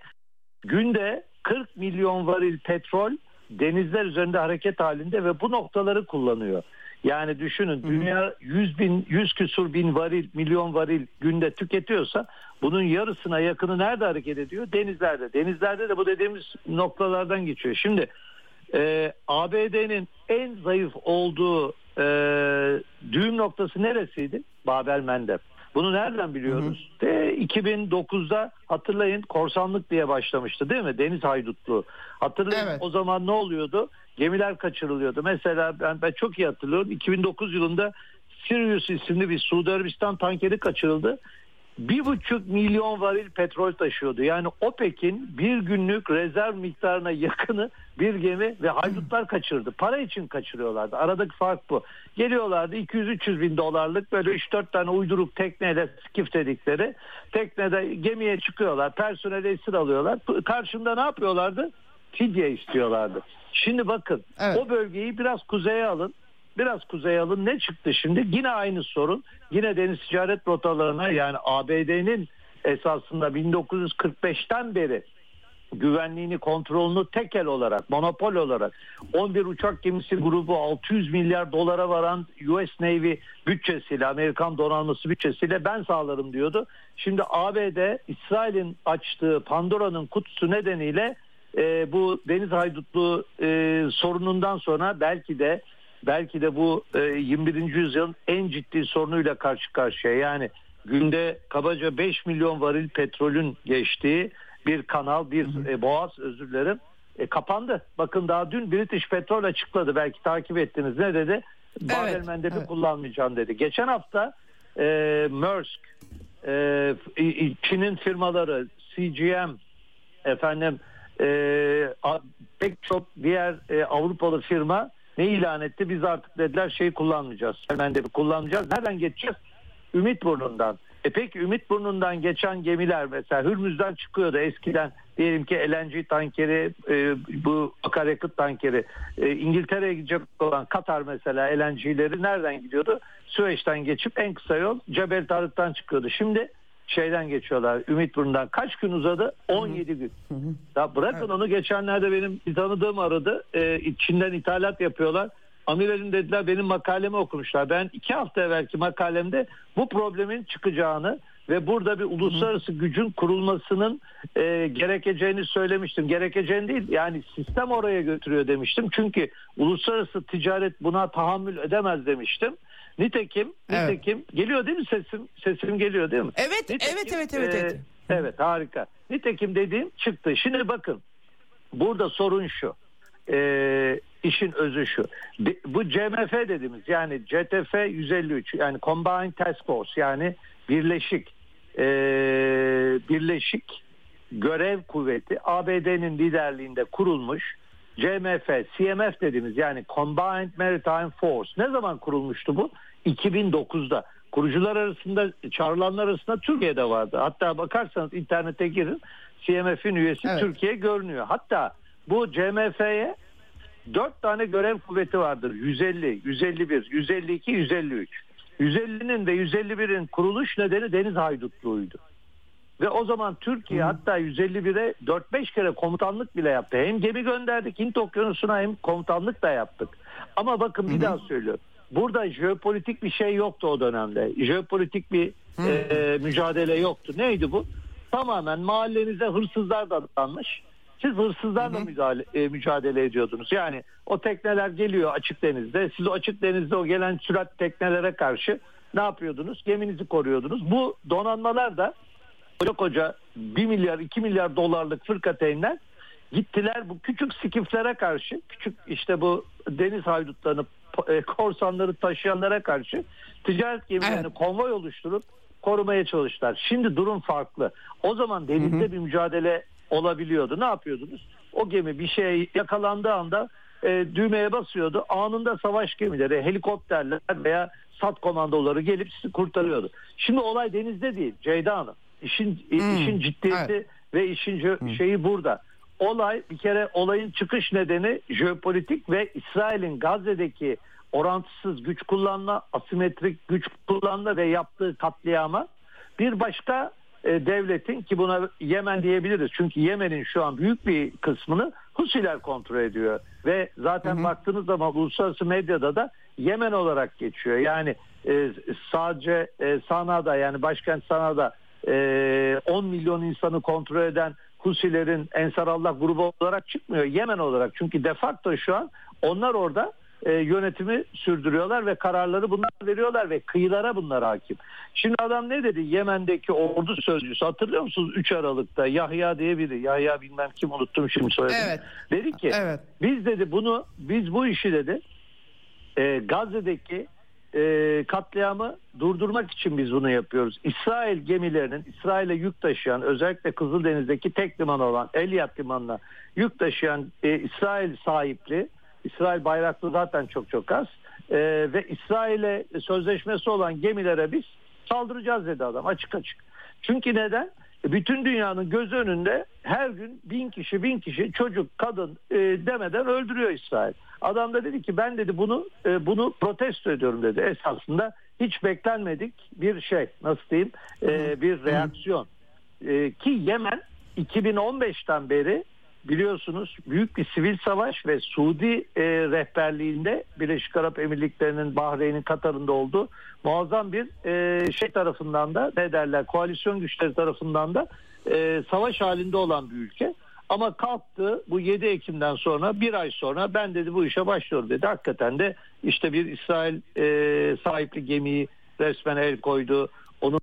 Günde 40 milyon varil petrol denizler üzerinde hareket halinde ve bu noktaları kullanıyor. Yani düşünün dünya 100 bin 100 küsur bin varil milyon varil günde tüketiyorsa bunun yarısına yakını nerede hareket ediyor? Denizlerde. Denizlerde de bu dediğimiz noktalardan geçiyor. Şimdi e, ABD'nin en zayıf olduğu e, düğüm noktası neresiydi? Babel Mendeb. Bunu nereden biliyoruz? Hı hı. De 2009'da hatırlayın korsanlık diye başlamıştı değil mi? Deniz haydutluğu. Hatırlayın evet. o zaman ne oluyordu? Gemiler kaçırılıyordu. Mesela ben, ben çok iyi hatırlıyorum. 2009 yılında Sirius isimli bir Suudi Arabistan tankeri kaçırıldı. bir buçuk milyon varil petrol taşıyordu. Yani OPEC'in bir günlük rezerv miktarına yakını bir gemi ve haydutlar kaçırdı. Para için kaçırıyorlardı. Aradaki fark bu. Geliyorlardı 200-300 bin dolarlık böyle 3-4 tane uyduruk tekneyle skif dedikleri teknede gemiye çıkıyorlar. Personel esir alıyorlar. Karşında ne yapıyorlardı? Fidye istiyorlardı. Şimdi bakın evet. o bölgeyi biraz kuzeye alın biraz kuzeye alın ne çıktı şimdi? Yine aynı sorun. Yine deniz ticaret rotalarına yani ABD'nin esasında 1945'ten beri güvenliğini kontrolünü tekel olarak monopol olarak 11 uçak gemisi grubu 600 milyar dolara varan US Navy bütçesiyle Amerikan donanması bütçesiyle ben sağlarım diyordu. Şimdi ABD İsrail'in açtığı Pandora'nın kutusu nedeniyle e, bu deniz haydutluğu e, sorunundan sonra belki de belki de bu e, 21. yüzyılın en ciddi sorunuyla karşı karşıya. Yani günde kabaca 5 milyon varil petrolün geçtiği bir kanal, bir e, boğaz özür dilerim e, kapandı. Bakın daha dün British Petrol açıkladı. Belki takip ettiniz. Ne dedi? Evet, Babel evet. kullanmayacağım dedi. Geçen hafta e, Maersk, e, Çin'in firmaları, CGM, efendim e, pek çok diğer e, Avrupalı firma ne ilan etti? Biz artık dediler şey kullanmayacağız. Hemen de kullanmayacağız. Nereden geçeceğiz? Ümit burnundan. E peki Ümit burnundan geçen gemiler mesela Hürmüz'den çıkıyordu eskiden diyelim ki LNG tankeri e, bu akaryakıt tankeri e, İngiltere'ye gidecek olan Katar mesela LNG'leri nereden gidiyordu? Süveyş'ten geçip en kısa yol Cebel Tarık'tan çıkıyordu. Şimdi şeyden geçiyorlar Ümit burnundan kaç gün uzadı 17 gün hı hı. ya bırakın evet. onu geçenlerde benim bir tanıdığım aradı ee, Çin'den ithalat yapıyorlar Amiral'in dediler benim makalemi okumuşlar ben iki hafta evvelki makalemde bu problemin çıkacağını ve burada bir uluslararası gücün kurulmasının e, gerekeceğini söylemiştim. Gerekeceğini değil yani sistem oraya götürüyor demiştim. Çünkü uluslararası ticaret buna tahammül edemez demiştim. Nitekim, evet. nitekim geliyor değil mi sesim? Sesim geliyor değil mi? Evet, nitekim, evet, evet, evet, evet. E, evet, harika. Nitekim dediğim çıktı. Şimdi bakın, burada sorun şu. E, işin özü şu. Bu CMF dediğimiz yani CTF 153 yani Combined Task Force yani birleşik e, birleşik görev kuvveti ABD'nin liderliğinde kurulmuş CMF, CMF dediğimiz yani Combined Maritime Force ne zaman kurulmuştu bu? 2009'da. Kurucular arasında, çağrılanlar arasında Türkiye'de vardı. Hatta bakarsanız internete girin CMF'in üyesi evet. Türkiye görünüyor. Hatta bu CMF'ye 4 tane görev kuvveti vardır. 150, 151, 152, 153. 150'nin ve 151'in kuruluş nedeni deniz haydutluğuydu. Ve o zaman Türkiye hmm. hatta 151'e 4-5 kere komutanlık bile yaptı. Hem gemi gönderdik Hint Okyanusu'na hem komutanlık da yaptık. Ama bakın bir hmm. daha söylüyorum. Burada jeopolitik bir şey yoktu o dönemde. Jeopolitik bir hmm. e, mücadele yoktu. Neydi bu? Tamamen mahallenize hırsızlar da adanmış. Siz hırsızlarla hı mücadele, e, mücadele ediyordunuz. Yani o tekneler geliyor açık denizde. Siz o açık denizde o gelen sürat teknelere karşı ne yapıyordunuz? Geminizi koruyordunuz. Bu donanmalar da koca koca 1 milyar 2 milyar dolarlık fırkateynler gittiler bu küçük skiflere karşı küçük işte bu deniz haydutlarını e, korsanları taşıyanlara karşı ticaret gemilerini evet. konvoy oluşturup korumaya çalıştılar. Şimdi durum farklı. O zaman denizde hı hı. bir mücadele olabiliyordu. Ne yapıyordunuz? O gemi bir şey yakalandığı anda e, düğmeye basıyordu. Anında savaş gemileri, helikopterler veya sat komandoları gelip sizi kurtarıyordu. Şimdi olay denizde değil Ceyda Hanım. İşin, hmm. işin ciddiyeti evet. ve işin hmm. şeyi burada. Olay bir kere olayın çıkış nedeni jeopolitik ve İsrail'in Gazze'deki orantısız güç kullanma, asimetrik güç kullanma ve yaptığı katliama bir başka e, devletin ki buna Yemen diyebiliriz. Çünkü Yemen'in şu an büyük bir kısmını Husiler kontrol ediyor. Ve zaten hı hı. baktığınız zaman uluslararası medyada da Yemen olarak geçiyor. Yani e, sadece e, Sana'da yani başkent Sana'da e, 10 milyon insanı kontrol eden Husilerin Ensarallah grubu olarak çıkmıyor. Yemen olarak. Çünkü de facto şu an onlar orada e, yönetimi sürdürüyorlar ve kararları bunlar veriyorlar ve kıyılara bunlar hakim. Şimdi adam ne dedi Yemen'deki ordu sözcüsü hatırlıyor musunuz 3 Aralık'ta Yahya diye biri Yahya bilmem kim unuttum şimdi söyledim. Evet. Dedi ki evet. biz dedi bunu biz bu işi dedi e, Gazze'deki e, katliamı durdurmak için biz bunu yapıyoruz. İsrail gemilerinin İsrail'e yük taşıyan özellikle Kızıldeniz'deki tek liman olan Elyat limanına yük taşıyan e, İsrail sahipli İsrail bayraklı zaten çok çok az e, ve İsrail'e sözleşmesi olan gemilere biz saldıracağız dedi adam açık açık. Çünkü neden? Bütün dünyanın göz önünde her gün bin kişi bin kişi çocuk kadın e, demeden öldürüyor İsrail. Adam da dedi ki ben dedi bunu e, bunu protesto ediyorum dedi. Esasında hiç beklenmedik bir şey nasıl diyeyim e, bir reaksiyon. E, ki Yemen 2015'ten beri biliyorsunuz büyük bir sivil savaş ve Suudi e, rehberliğinde Birleşik Arap Emirlikleri'nin Bahreyn'in Katar'ında olduğu muazzam bir e, şey tarafından da ne derler koalisyon güçleri tarafından da e, savaş halinde olan bir ülke. Ama kalktı bu 7 Ekim'den sonra bir ay sonra ben dedi bu işe başlıyorum dedi. Hakikaten de işte bir İsrail e, sahipli gemiyi resmen el koydu. Onun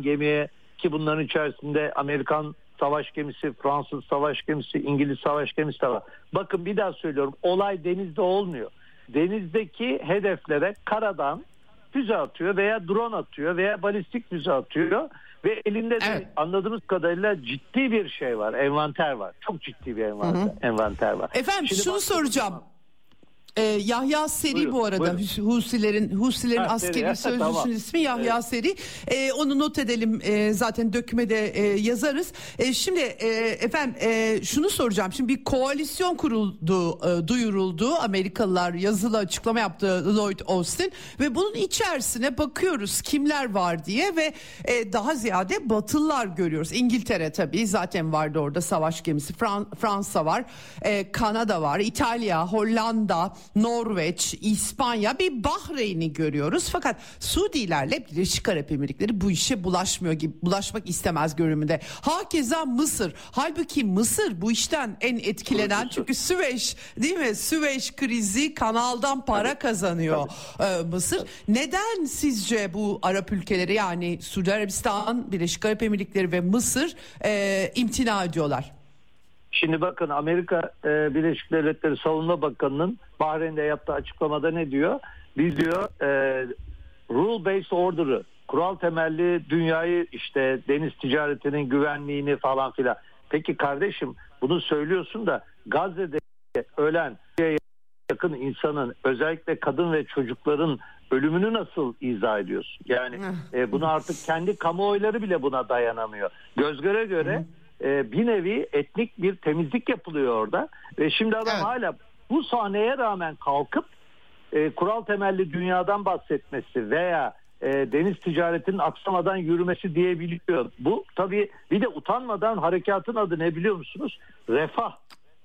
gemiye ki bunların içerisinde Amerikan savaş gemisi, Fransız savaş gemisi, İngiliz savaş gemisi de var. Bakın bir daha söylüyorum olay denizde olmuyor. Denizdeki hedeflere karadan füze atıyor veya drone atıyor veya balistik füze atıyor ve elinde de Evet. anladığımız kadarıyla ciddi bir şey var, envanter var. Çok ciddi bir envanter, envanter var. Efendim Şimdi şunu soracağım. Ee, Yahya Seri Buyurun, bu arada buyurun. Husilerin Husilerin Ha, Seri, askeri ha, sözcüsünün tamam. ismi Yahya Seri. Ee, onu not edelim Ee, zaten dökümede e, yazarız. Ee, şimdi e, efendim e, şunu soracağım. Şimdi bir koalisyon kuruldu, e, duyuruldu. Amerikalılar yazılı açıklama yaptı Lloyd Austin ve bunun içerisine bakıyoruz kimler var diye ve e, daha ziyade Batılılar görüyoruz. İngiltere tabii zaten vardı orada savaş gemisi. Fran- Fransa var, e, Kanada var, İtalya, Hollanda, Norveç, İspanya, bir Bahreyn'i görüyoruz. Fakat Suudilerle Birleşik Arap Emirlikleri bu işe bulaşmıyor gibi, bulaşmak istemez görünümde. Hakeza Mısır. Halbuki Mısır bu işten en etkilenen çünkü Süveyş değil mi? Süveyş krizi kanaldan para kazanıyor e, Mısır. Neden sizce bu Arap ülkeleri yani Suudi Arabistan, Birleşik Arap Emirlikleri ve Mısır e, imtina ediyorlar? Şimdi bakın Amerika e, Birleşik Devletleri Savunma Bakanı'nın Bahreyn'de yaptığı açıklamada ne diyor? Biz diyor e, rule based order'ı kural temelli dünyayı işte deniz ticaretinin güvenliğini falan filan. Peki kardeşim bunu söylüyorsun da Gazze'de ölen yakın insanın özellikle kadın ve çocukların ölümünü nasıl izah ediyorsun? Yani e, bunu artık kendi kamuoyları bile buna dayanamıyor. Göz göre göre e, bir nevi etnik bir temizlik yapılıyor orada ve şimdi adam Evet. hala bu sahneye rağmen kalkıp e, kural temelli dünyadan bahsetmesi veya e, deniz ticaretinin aksamadan yürümesi diyebiliyor. Bu tabii bir de utanmadan harekatın adı ne biliyor musunuz? Refah.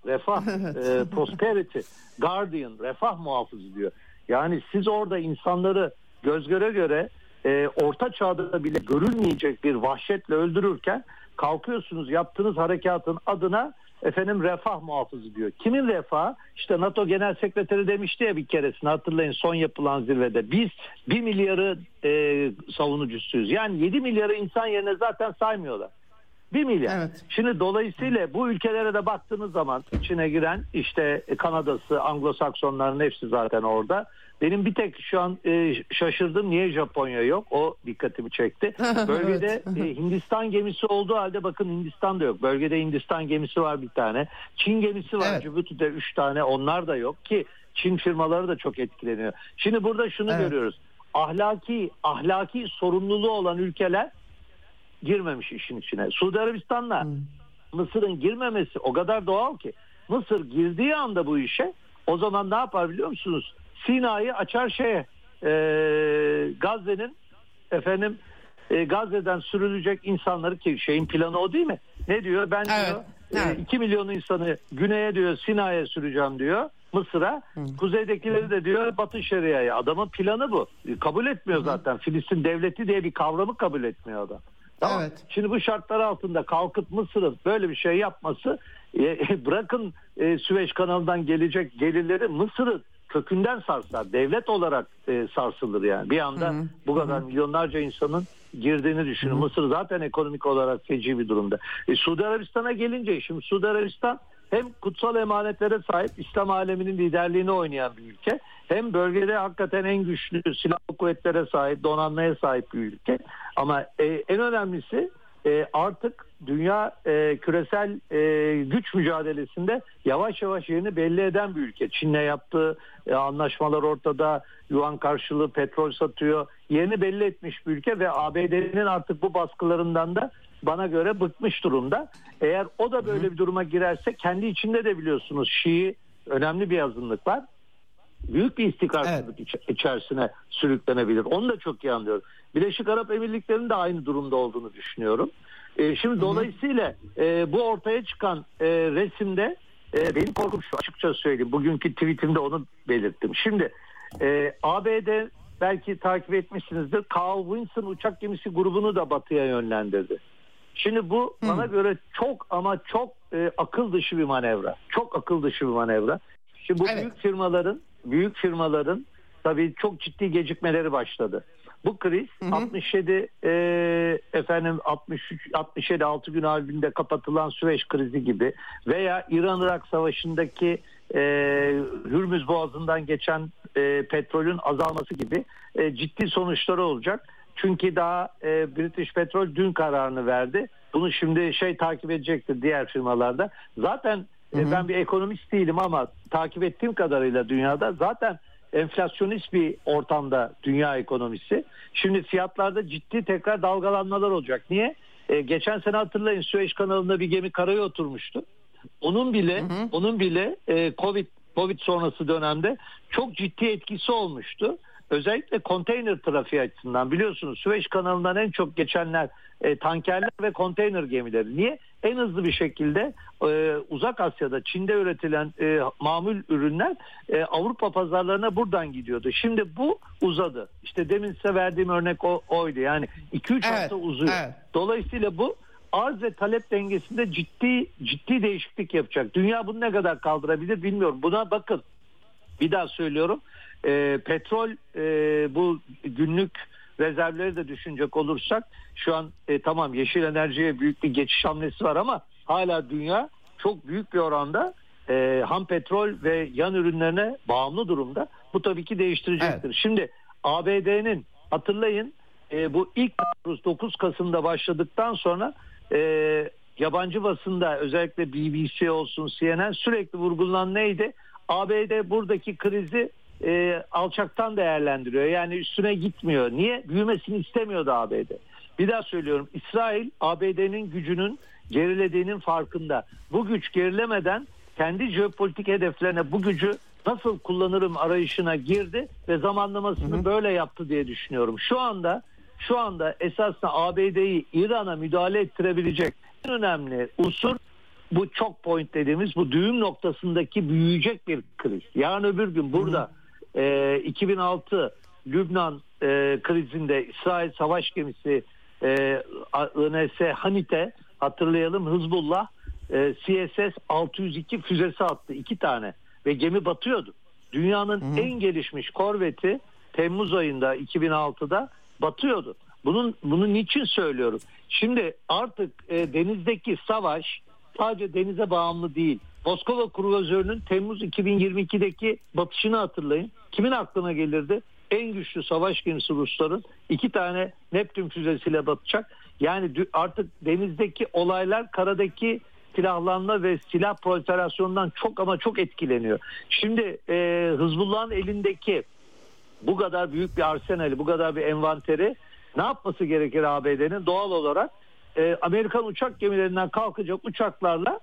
Refah, e, prosperity, guardian, refah muhafızı diyor. Yani siz orada insanları göz göre göre e, orta çağda bile görülmeyecek bir vahşetle öldürürken kalkıyorsunuz yaptığınız harekatın adına efendim refah muhafızı diyor. Kimin refahı? İşte NATO Genel Sekreteri demişti ya bir keresini hatırlayın son yapılan zirvede. Biz 1 milyarı e, savunucusuyuz. Yani 7 milyarı insan yerine zaten saymıyorlar. 1 milyar. Evet. Şimdi dolayısıyla bu ülkelere de baktığınız zaman içine giren işte Kanada'sı, Anglo-Saksonların hepsi zaten orada. Benim bir tek şu an e, şaşırdım niye Japonya yok o dikkatimi çekti. Bölgede e, Hindistan gemisi olduğu halde bakın Hindistan da yok. Bölgede Hindistan gemisi var bir tane. Çin gemisi var Evet. Cibuti'de 3 tane onlar da yok ki Çin firmaları da çok etkileniyor. Şimdi burada şunu Evet. görüyoruz. Ahlaki ahlaki sorumluluğu olan ülkeler girmemiş işin içine. Suudi Arabistan'la Mısır'ın girmemesi o kadar doğal ki. Mısır girdiği anda bu işe o zaman ne yapar biliyor musunuz? Sina'yı açar şeye e, Gazze'nin efendim e, Gazze'den sürülecek insanları ki şeyin planı o değil mi? Ne diyor? Ben Evet, diyor evet. 2 milyon insanı güneye diyor Sina'ya süreceğim diyor. Mısır'a. Kuzeydekileri de diyor Batı Şeria'ya. Adamın planı bu. E, Kabul etmiyor zaten. Filistin devleti diye bir kavramı kabul etmiyor adam. Tamam. Evet. Şimdi bu şartlar altında kalkıp Mısır'ın böyle bir şey yapması e, bırakın e, Süveyş kanalından gelecek gelirleri Mısır'ı kökünden sarsar. Devlet olarak e, sarsılır yani. Bir anda bu kadar milyonlarca insanın girdiğini düşünün. Mısır zaten ekonomik olarak feci bir durumda. E, Suudi Arabistan'a gelince şimdi Suudi Arabistan hem kutsal emanetlere sahip İslam aleminin liderliğini oynayan bir ülke hem bölgede hakikaten en güçlü silahlı kuvvetlere sahip donanmaya sahip bir ülke ama e, en önemlisi e, artık dünya e, küresel e, güç mücadelesinde yavaş yavaş yerini belli eden bir ülke. Çin'le yaptığı e, anlaşmalar ortada, yuan karşılığı petrol satıyor. Yerini belli etmiş bir ülke ve ABD'nin artık bu baskılarından da bana göre bıkmış durumda. Eğer o da böyle bir duruma girerse kendi içinde de biliyorsunuz Şii önemli bir azınlık var. Büyük bir istikrarsızlık evet. içerisine sürüklenebilir. Onu da çok iyi anlıyorum. Birleşik Arap Emirlikleri'nin de aynı durumda olduğunu düşünüyorum. E, şimdi Hı-hı. dolayısıyla e, bu ortaya çıkan e, resimde e, benim korkum şu açıkça söyleyeyim. Bugünkü tweetimde onu belirttim. Şimdi e, ABD belki takip etmişsinizdir. Carl Vinson uçak gemisi grubunu da batıya yönlendirdi. Şimdi bu Hı. bana göre çok ama çok e, akıl dışı bir manevra. Çok akıl dışı bir manevra. Şimdi bu evet. büyük firmaların büyük firmaların tabii çok ciddi gecikmeleri başladı. Bu kriz hı hı. 67 e, efendim 63 67 6 gün halinde kapatılan Süveyş krizi gibi veya İran-Irak savaşındaki e, Hürmüz Boğazı'ndan geçen e, petrolün azalması gibi e, ciddi sonuçları olacak. Çünkü daha e, British Petrol dün kararını verdi. Bunu şimdi şey takip edecektir diğer firmalarda. Zaten e, hı hı. ben bir ekonomist değilim ama takip ettiğim kadarıyla dünyada zaten enflasyonist bir ortamda dünya ekonomisi. Şimdi fiyatlarda ciddi tekrar dalgalanmalar olacak. Niye? E, geçen sene hatırlayın Süveyş kanalında bir gemi karaya oturmuştu. Onun bile hı hı. onun bile e, Covid Covid sonrası dönemde çok ciddi etkisi olmuştu. Özellikle konteyner trafiği açısından biliyorsunuz Süveyş kanalından en çok geçenler e, tankerler ve konteyner gemileri. Niye? En hızlı bir şekilde e, uzak Asya'da Çin'de üretilen e, mamul ürünler e, Avrupa pazarlarına buradan gidiyordu. Şimdi bu uzadı. İşte demin size verdiğim örnek o, oydu. Yani 2-3 evet, hafta uzuyor. Evet. Dolayısıyla bu arz ve talep dengesinde ciddi ciddi değişiklik yapacak. Dünya bunu ne kadar kaldırabilir bilmiyorum. Buna bakın. Bir daha söylüyorum. E, petrol e, bu günlük rezervleri de düşünecek olursak şu an e, tamam yeşil enerjiye büyük bir geçiş hamlesi var ama hala dünya çok büyük bir oranda e, ham petrol ve yan ürünlerine bağımlı durumda. Bu tabii ki değiştirecektir. Evet. Şimdi ABD'nin hatırlayın e, bu ilk 9 Kasım'da başladıktan sonra e, yabancı basında özellikle BBC olsun CNN sürekli vurgulanan neydi? ABD buradaki krizi e, alçaktan değerlendiriyor. Yani üstüne gitmiyor. Niye? Büyümesini istemiyordu ABD. Bir daha söylüyorum. İsrail ABD'nin gücünün gerilediğinin farkında. Bu güç gerilemeden kendi jeopolitik hedeflerine bu gücü nasıl kullanırım arayışına girdi ve zamanlamasını hı hı. böyle yaptı diye düşünüyorum. Şu anda şu anda esasında ABD'yi İran'a müdahale ettirebilecek en önemli unsur bu çok point dediğimiz bu düğüm noktasındaki büyüyecek bir kriz. Yarın öbür gün burada hı hı e, ee, 2006 Lübnan e, krizinde İsrail savaş gemisi e, INS Hanite hatırlayalım Hızbullah e, CSS 602 füzesi attı iki tane ve gemi batıyordu. Dünyanın Hı. en gelişmiş korveti Temmuz ayında 2006'da batıyordu. Bunun bunu niçin söylüyorum? Şimdi artık e, denizdeki savaş sadece denize bağımlı değil. Moskova kruvazörünün Temmuz 2022'deki batışını hatırlayın. Kimin aklına gelirdi? En güçlü savaş gemisi Rusların iki tane Neptün füzesiyle batacak. Yani artık denizdeki olaylar karadaki silahlanma ve silah proliferasyonundan çok ama çok etkileniyor. Şimdi e, Hızbullah'ın elindeki bu kadar büyük bir arsenali, bu kadar bir envanteri ne yapması gerekir ABD'nin? Doğal olarak e, Amerikan uçak gemilerinden kalkacak uçaklarla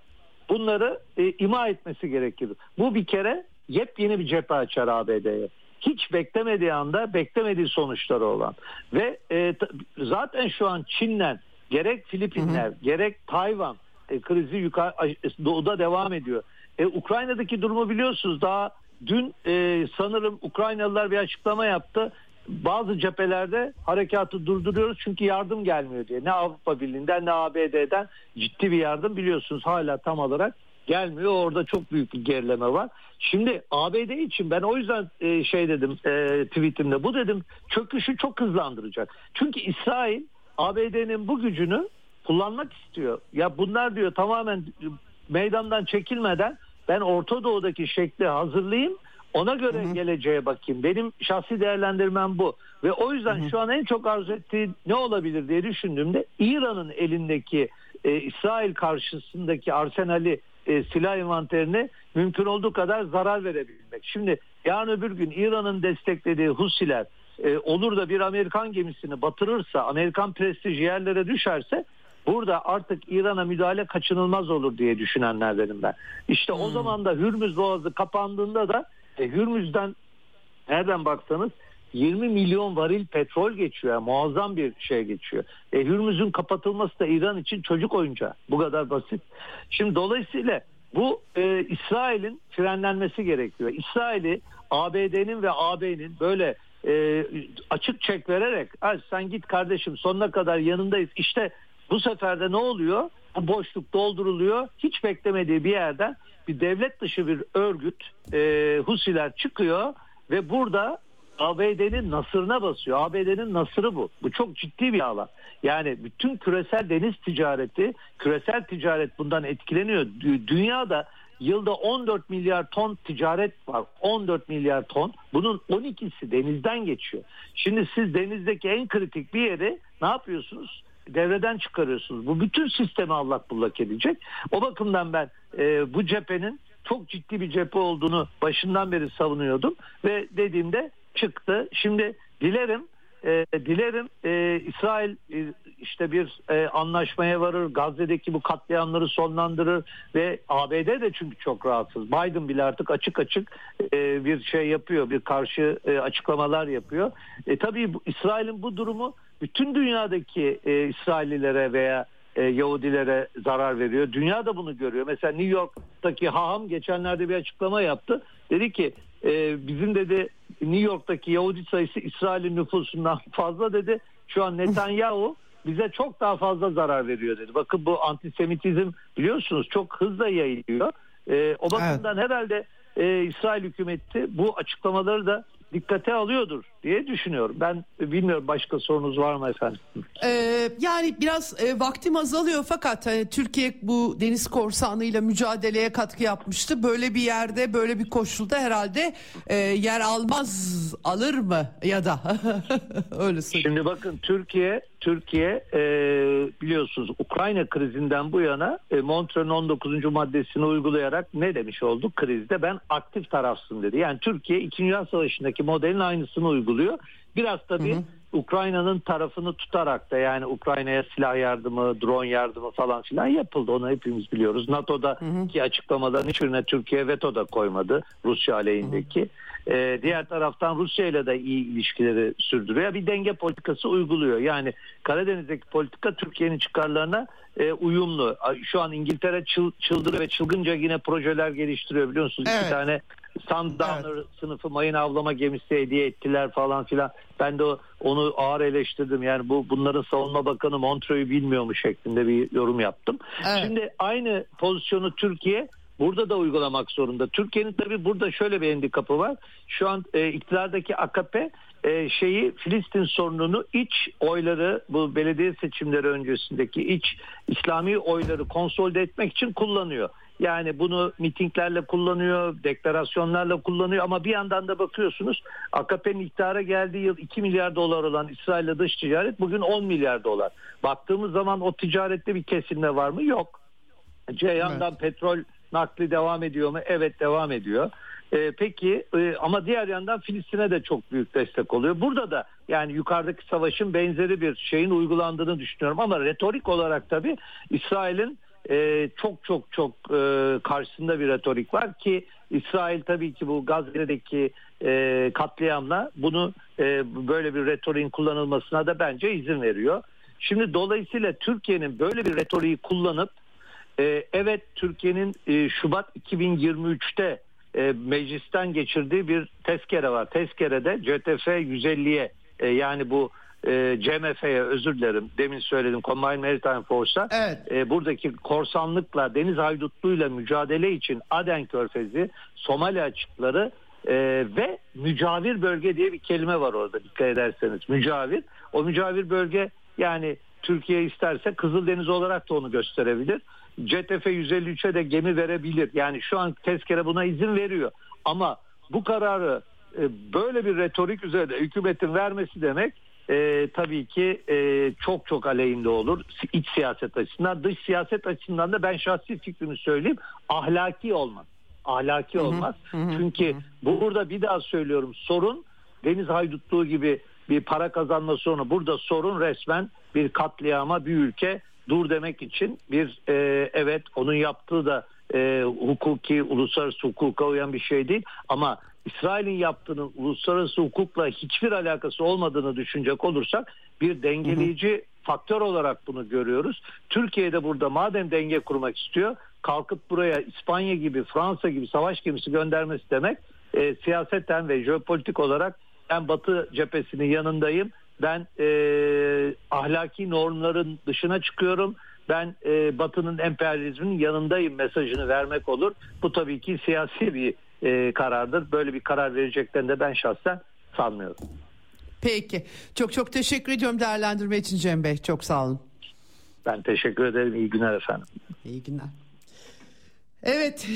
bunları e, ima etmesi gerekir. Bu bir kere yepyeni bir cephe açar ABD'ye. Hiç beklemediği anda beklemediği sonuçları olan ve e, zaten şu an Çin'den gerek Filipinler hı hı. gerek Tayvan e, krizi yukarı doğuda devam ediyor. E, Ukrayna'daki durumu biliyorsunuz daha dün e, sanırım Ukraynalılar bir açıklama yaptı bazı cephelerde harekatı durduruyoruz çünkü yardım gelmiyor diye. Ne Avrupa Birliği'nden ne ABD'den ciddi bir yardım biliyorsunuz hala tam olarak gelmiyor. Orada çok büyük bir gerileme var. Şimdi ABD için ben o yüzden e, şey dedim e, tweetimde bu dedim çöküşü çok hızlandıracak. Çünkü İsrail ABD'nin bu gücünü kullanmak istiyor. Ya bunlar diyor tamamen meydandan çekilmeden ben Orta Doğu'daki şekli hazırlayayım. Ona göre hı hı. geleceğe bakayım. Benim şahsi değerlendirmem bu. Ve o yüzden hı hı. şu an en çok arzu ettiği ne olabilir diye düşündüğümde İran'ın elindeki e, İsrail karşısındaki arsenali e, silah envanterine mümkün olduğu kadar zarar verebilmek. Şimdi yarın öbür gün İran'ın desteklediği Husiler e, olur da bir Amerikan gemisini batırırsa, Amerikan prestiji yerlere düşerse burada artık İran'a müdahale kaçınılmaz olur diye düşünenlerdenim ben. İşte hmm. o zaman da Hürmüz Boğazı kapandığında da e, Hürmüz'den nereden baksanız 20 milyon varil petrol geçiyor. Yani muazzam bir şey geçiyor. E, Hürmüz'ün kapatılması da İran için çocuk oyuncağı. Bu kadar basit. Şimdi dolayısıyla bu e, İsrail'in frenlenmesi gerekiyor. İsrail'i ABD'nin ve AB'nin böyle e, açık çek vererek sen git kardeşim sonuna kadar yanındayız. İşte bu sefer de ne oluyor? Bu boşluk dolduruluyor. Hiç beklemediği bir yerden bir devlet dışı bir örgüt e, Husiler çıkıyor ve burada ABD'nin nasırına basıyor. ABD'nin nasırı bu. Bu çok ciddi bir alan. Yani bütün küresel deniz ticareti, küresel ticaret bundan etkileniyor. Dünyada yılda 14 milyar ton ticaret var. 14 milyar ton. Bunun 12'si denizden geçiyor. Şimdi siz denizdeki en kritik bir yeri ne yapıyorsunuz? Devreden çıkarıyorsunuz. Bu bütün sistemi allak bullak edecek. O bakımdan ben e, bu cephenin çok ciddi bir cephe olduğunu başından beri savunuyordum ve dediğimde çıktı. Şimdi dilerim e, dilerim e, İsrail e, işte bir e, anlaşmaya varır, Gazze'deki bu katliamları sonlandırır ve ABD de çünkü çok rahatsız. Biden bile artık açık açık e, bir şey yapıyor, bir karşı e, açıklamalar yapıyor. E, tabii bu, İsrail'in bu durumu bütün dünyadaki e, İsraillilere veya e, Yahudilere zarar veriyor. Dünya da bunu görüyor. Mesela New York'taki haham geçenlerde bir açıklama yaptı. Dedi ki e, bizim dedi New York'taki Yahudi sayısı İsrail'in nüfusundan fazla dedi. Şu an Netanyahu bize çok daha fazla zarar veriyor dedi. Bakın bu antisemitizm biliyorsunuz çok hızla yayılıyor. E, o bakımdan evet. herhalde e, İsrail hükümeti bu açıklamaları da dikkate alıyordur diye düşünüyorum. Ben bilmiyorum başka sorunuz var mı efendim? Ee, yani biraz e, vaktim azalıyor fakat hani Türkiye bu deniz korsanlığıyla mücadeleye katkı yapmıştı. Böyle bir yerde böyle bir koşulda herhalde e, yer almaz alır mı ya da öyle söyleyeyim. Şimdi bakın Türkiye Türkiye e, biliyorsunuz Ukrayna krizinden bu yana e, Montre'nin 19. maddesini uygulayarak ne demiş oldu? Krizde ben aktif tarafsın dedi. Yani Türkiye 2. Dünya Savaşı'ndaki modelin aynısını uyguluyor. Biraz tabii Ukrayna'nın tarafını tutarak da yani Ukrayna'ya silah yardımı, drone yardımı falan filan yapıldı. Onu hepimiz biliyoruz. NATO'daki açıklamaların hiçbirine Türkiye veto da koymadı Rusya aleyhindeki. Hı hı. Ee, diğer taraftan Rusya ile de iyi ilişkileri sürdürüyor. Bir denge politikası uyguluyor. Yani Karadeniz'deki politika Türkiye'nin çıkarlarına e, uyumlu. Şu an İngiltere çıl, çıldırı ve çılgınca yine projeler geliştiriyor biliyorsunuz. Evet. İki tane Sundowner evet. sınıfı mayın avlama gemisi hediye ettiler falan filan. Ben de onu ağır eleştirdim. Yani bu bunların savunma bakanı Montreux'u bilmiyormuş şeklinde bir yorum yaptım. Evet. Şimdi aynı pozisyonu Türkiye burada da uygulamak zorunda. Türkiye'nin tabii burada şöyle bir handikapı var. Şu an e, iktidardaki AKP e, şeyi Filistin sorununu iç oyları bu belediye seçimleri öncesindeki iç İslami oyları konsolide etmek için kullanıyor. Yani bunu mitinglerle kullanıyor, deklarasyonlarla kullanıyor ama bir yandan da bakıyorsunuz AKP'nin iktidara geldiği yıl 2 milyar dolar olan İsrail'le dış ticaret bugün 10 milyar dolar. Baktığımız zaman o ticarette bir kesilme var mı? Yok. Ceyhan'dan evet. petrol nakli devam ediyor mu? Evet devam ediyor. Ee, peki e, ama diğer yandan Filistin'e de çok büyük destek oluyor. Burada da yani yukarıdaki savaşın benzeri bir şeyin uygulandığını düşünüyorum ama retorik olarak tabii İsrail'in e, çok çok çok e, karşısında bir retorik var ki İsrail tabii ki bu Gazze'deki e, katliamla bunu e, böyle bir retoriğin kullanılmasına da bence izin veriyor. Şimdi dolayısıyla Türkiye'nin böyle bir retoriği kullanıp e, evet Türkiye'nin e, Şubat 2023'te e, meclisten geçirdiği bir tezkere var. Tezkerede CTF 150'ye e, yani bu e, CMF'ye özür dilerim demin söyledim Combined Maritime Force'a evet. e, buradaki korsanlıkla deniz haydutluğuyla mücadele için Aden Körfezi, Somali açıkları e, ve mücavir bölge diye bir kelime var orada dikkat ederseniz mücavir. O mücavir bölge yani Türkiye isterse Kızıldeniz olarak da onu gösterebilir. CTF 153'e de gemi verebilir. Yani şu an tezkere buna izin veriyor. Ama bu kararı e, böyle bir retorik üzerinde hükümetin vermesi demek e, tabii ki e, çok çok aleyhinde olur iç siyaset açısından. Dış siyaset açısından da ben şahsi fikrimi söyleyeyim ahlaki olmaz. Ahlaki olmaz. Hı hı, Çünkü hı. burada bir daha söylüyorum sorun deniz haydutluğu gibi bir para kazanma sorunu. Burada sorun resmen bir katliama bir ülke dur demek için bir e, evet onun yaptığı da e, hukuki uluslararası hukuka uyan bir şey değil ama İsrail'in yaptığının uluslararası hukukla hiçbir alakası olmadığını düşünecek olursak bir dengeleyici hı hı. faktör olarak bunu görüyoruz. Türkiye'de burada madem denge kurmak istiyor kalkıp buraya İspanya gibi Fransa gibi savaş gemisi göndermesi demek e, siyaseten ve jeopolitik olarak ben Batı cephesinin yanındayım. Ben e, ahlaki normların dışına çıkıyorum. Ben e, Batı'nın emperyalizminin yanındayım mesajını vermek olur. Bu tabii ki siyasi bir e, karardır. Böyle bir karar vereceklerini de ben şahsen sanmıyorum. Peki. Çok çok teşekkür ediyorum değerlendirme için Cem Bey. Çok sağ olun. Ben teşekkür ederim. İyi günler efendim. İyi günler. Evet,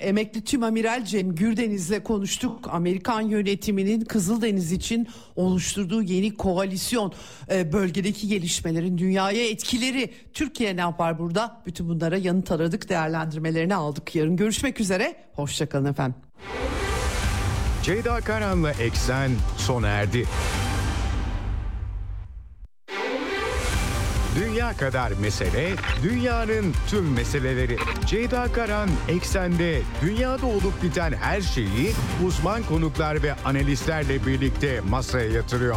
emekli tüm amiral Cem Gürdeniz'le konuştuk. Amerikan yönetiminin Kızıldeniz için oluşturduğu yeni koalisyon, e, bölgedeki gelişmelerin dünyaya etkileri, Türkiye ne yapar burada? Bütün bunlara yanıt aradık, değerlendirmelerini aldık. Yarın görüşmek üzere, hoşçakalın efendim. Ceyda Karan'la Eksen sona erdi. Dünya kadar mesele, dünyanın tüm meseleleri. Ceyda Karan Eksen'de dünyada olup biten her şeyi uzman konuklar ve analistlerle birlikte masaya yatırıyor.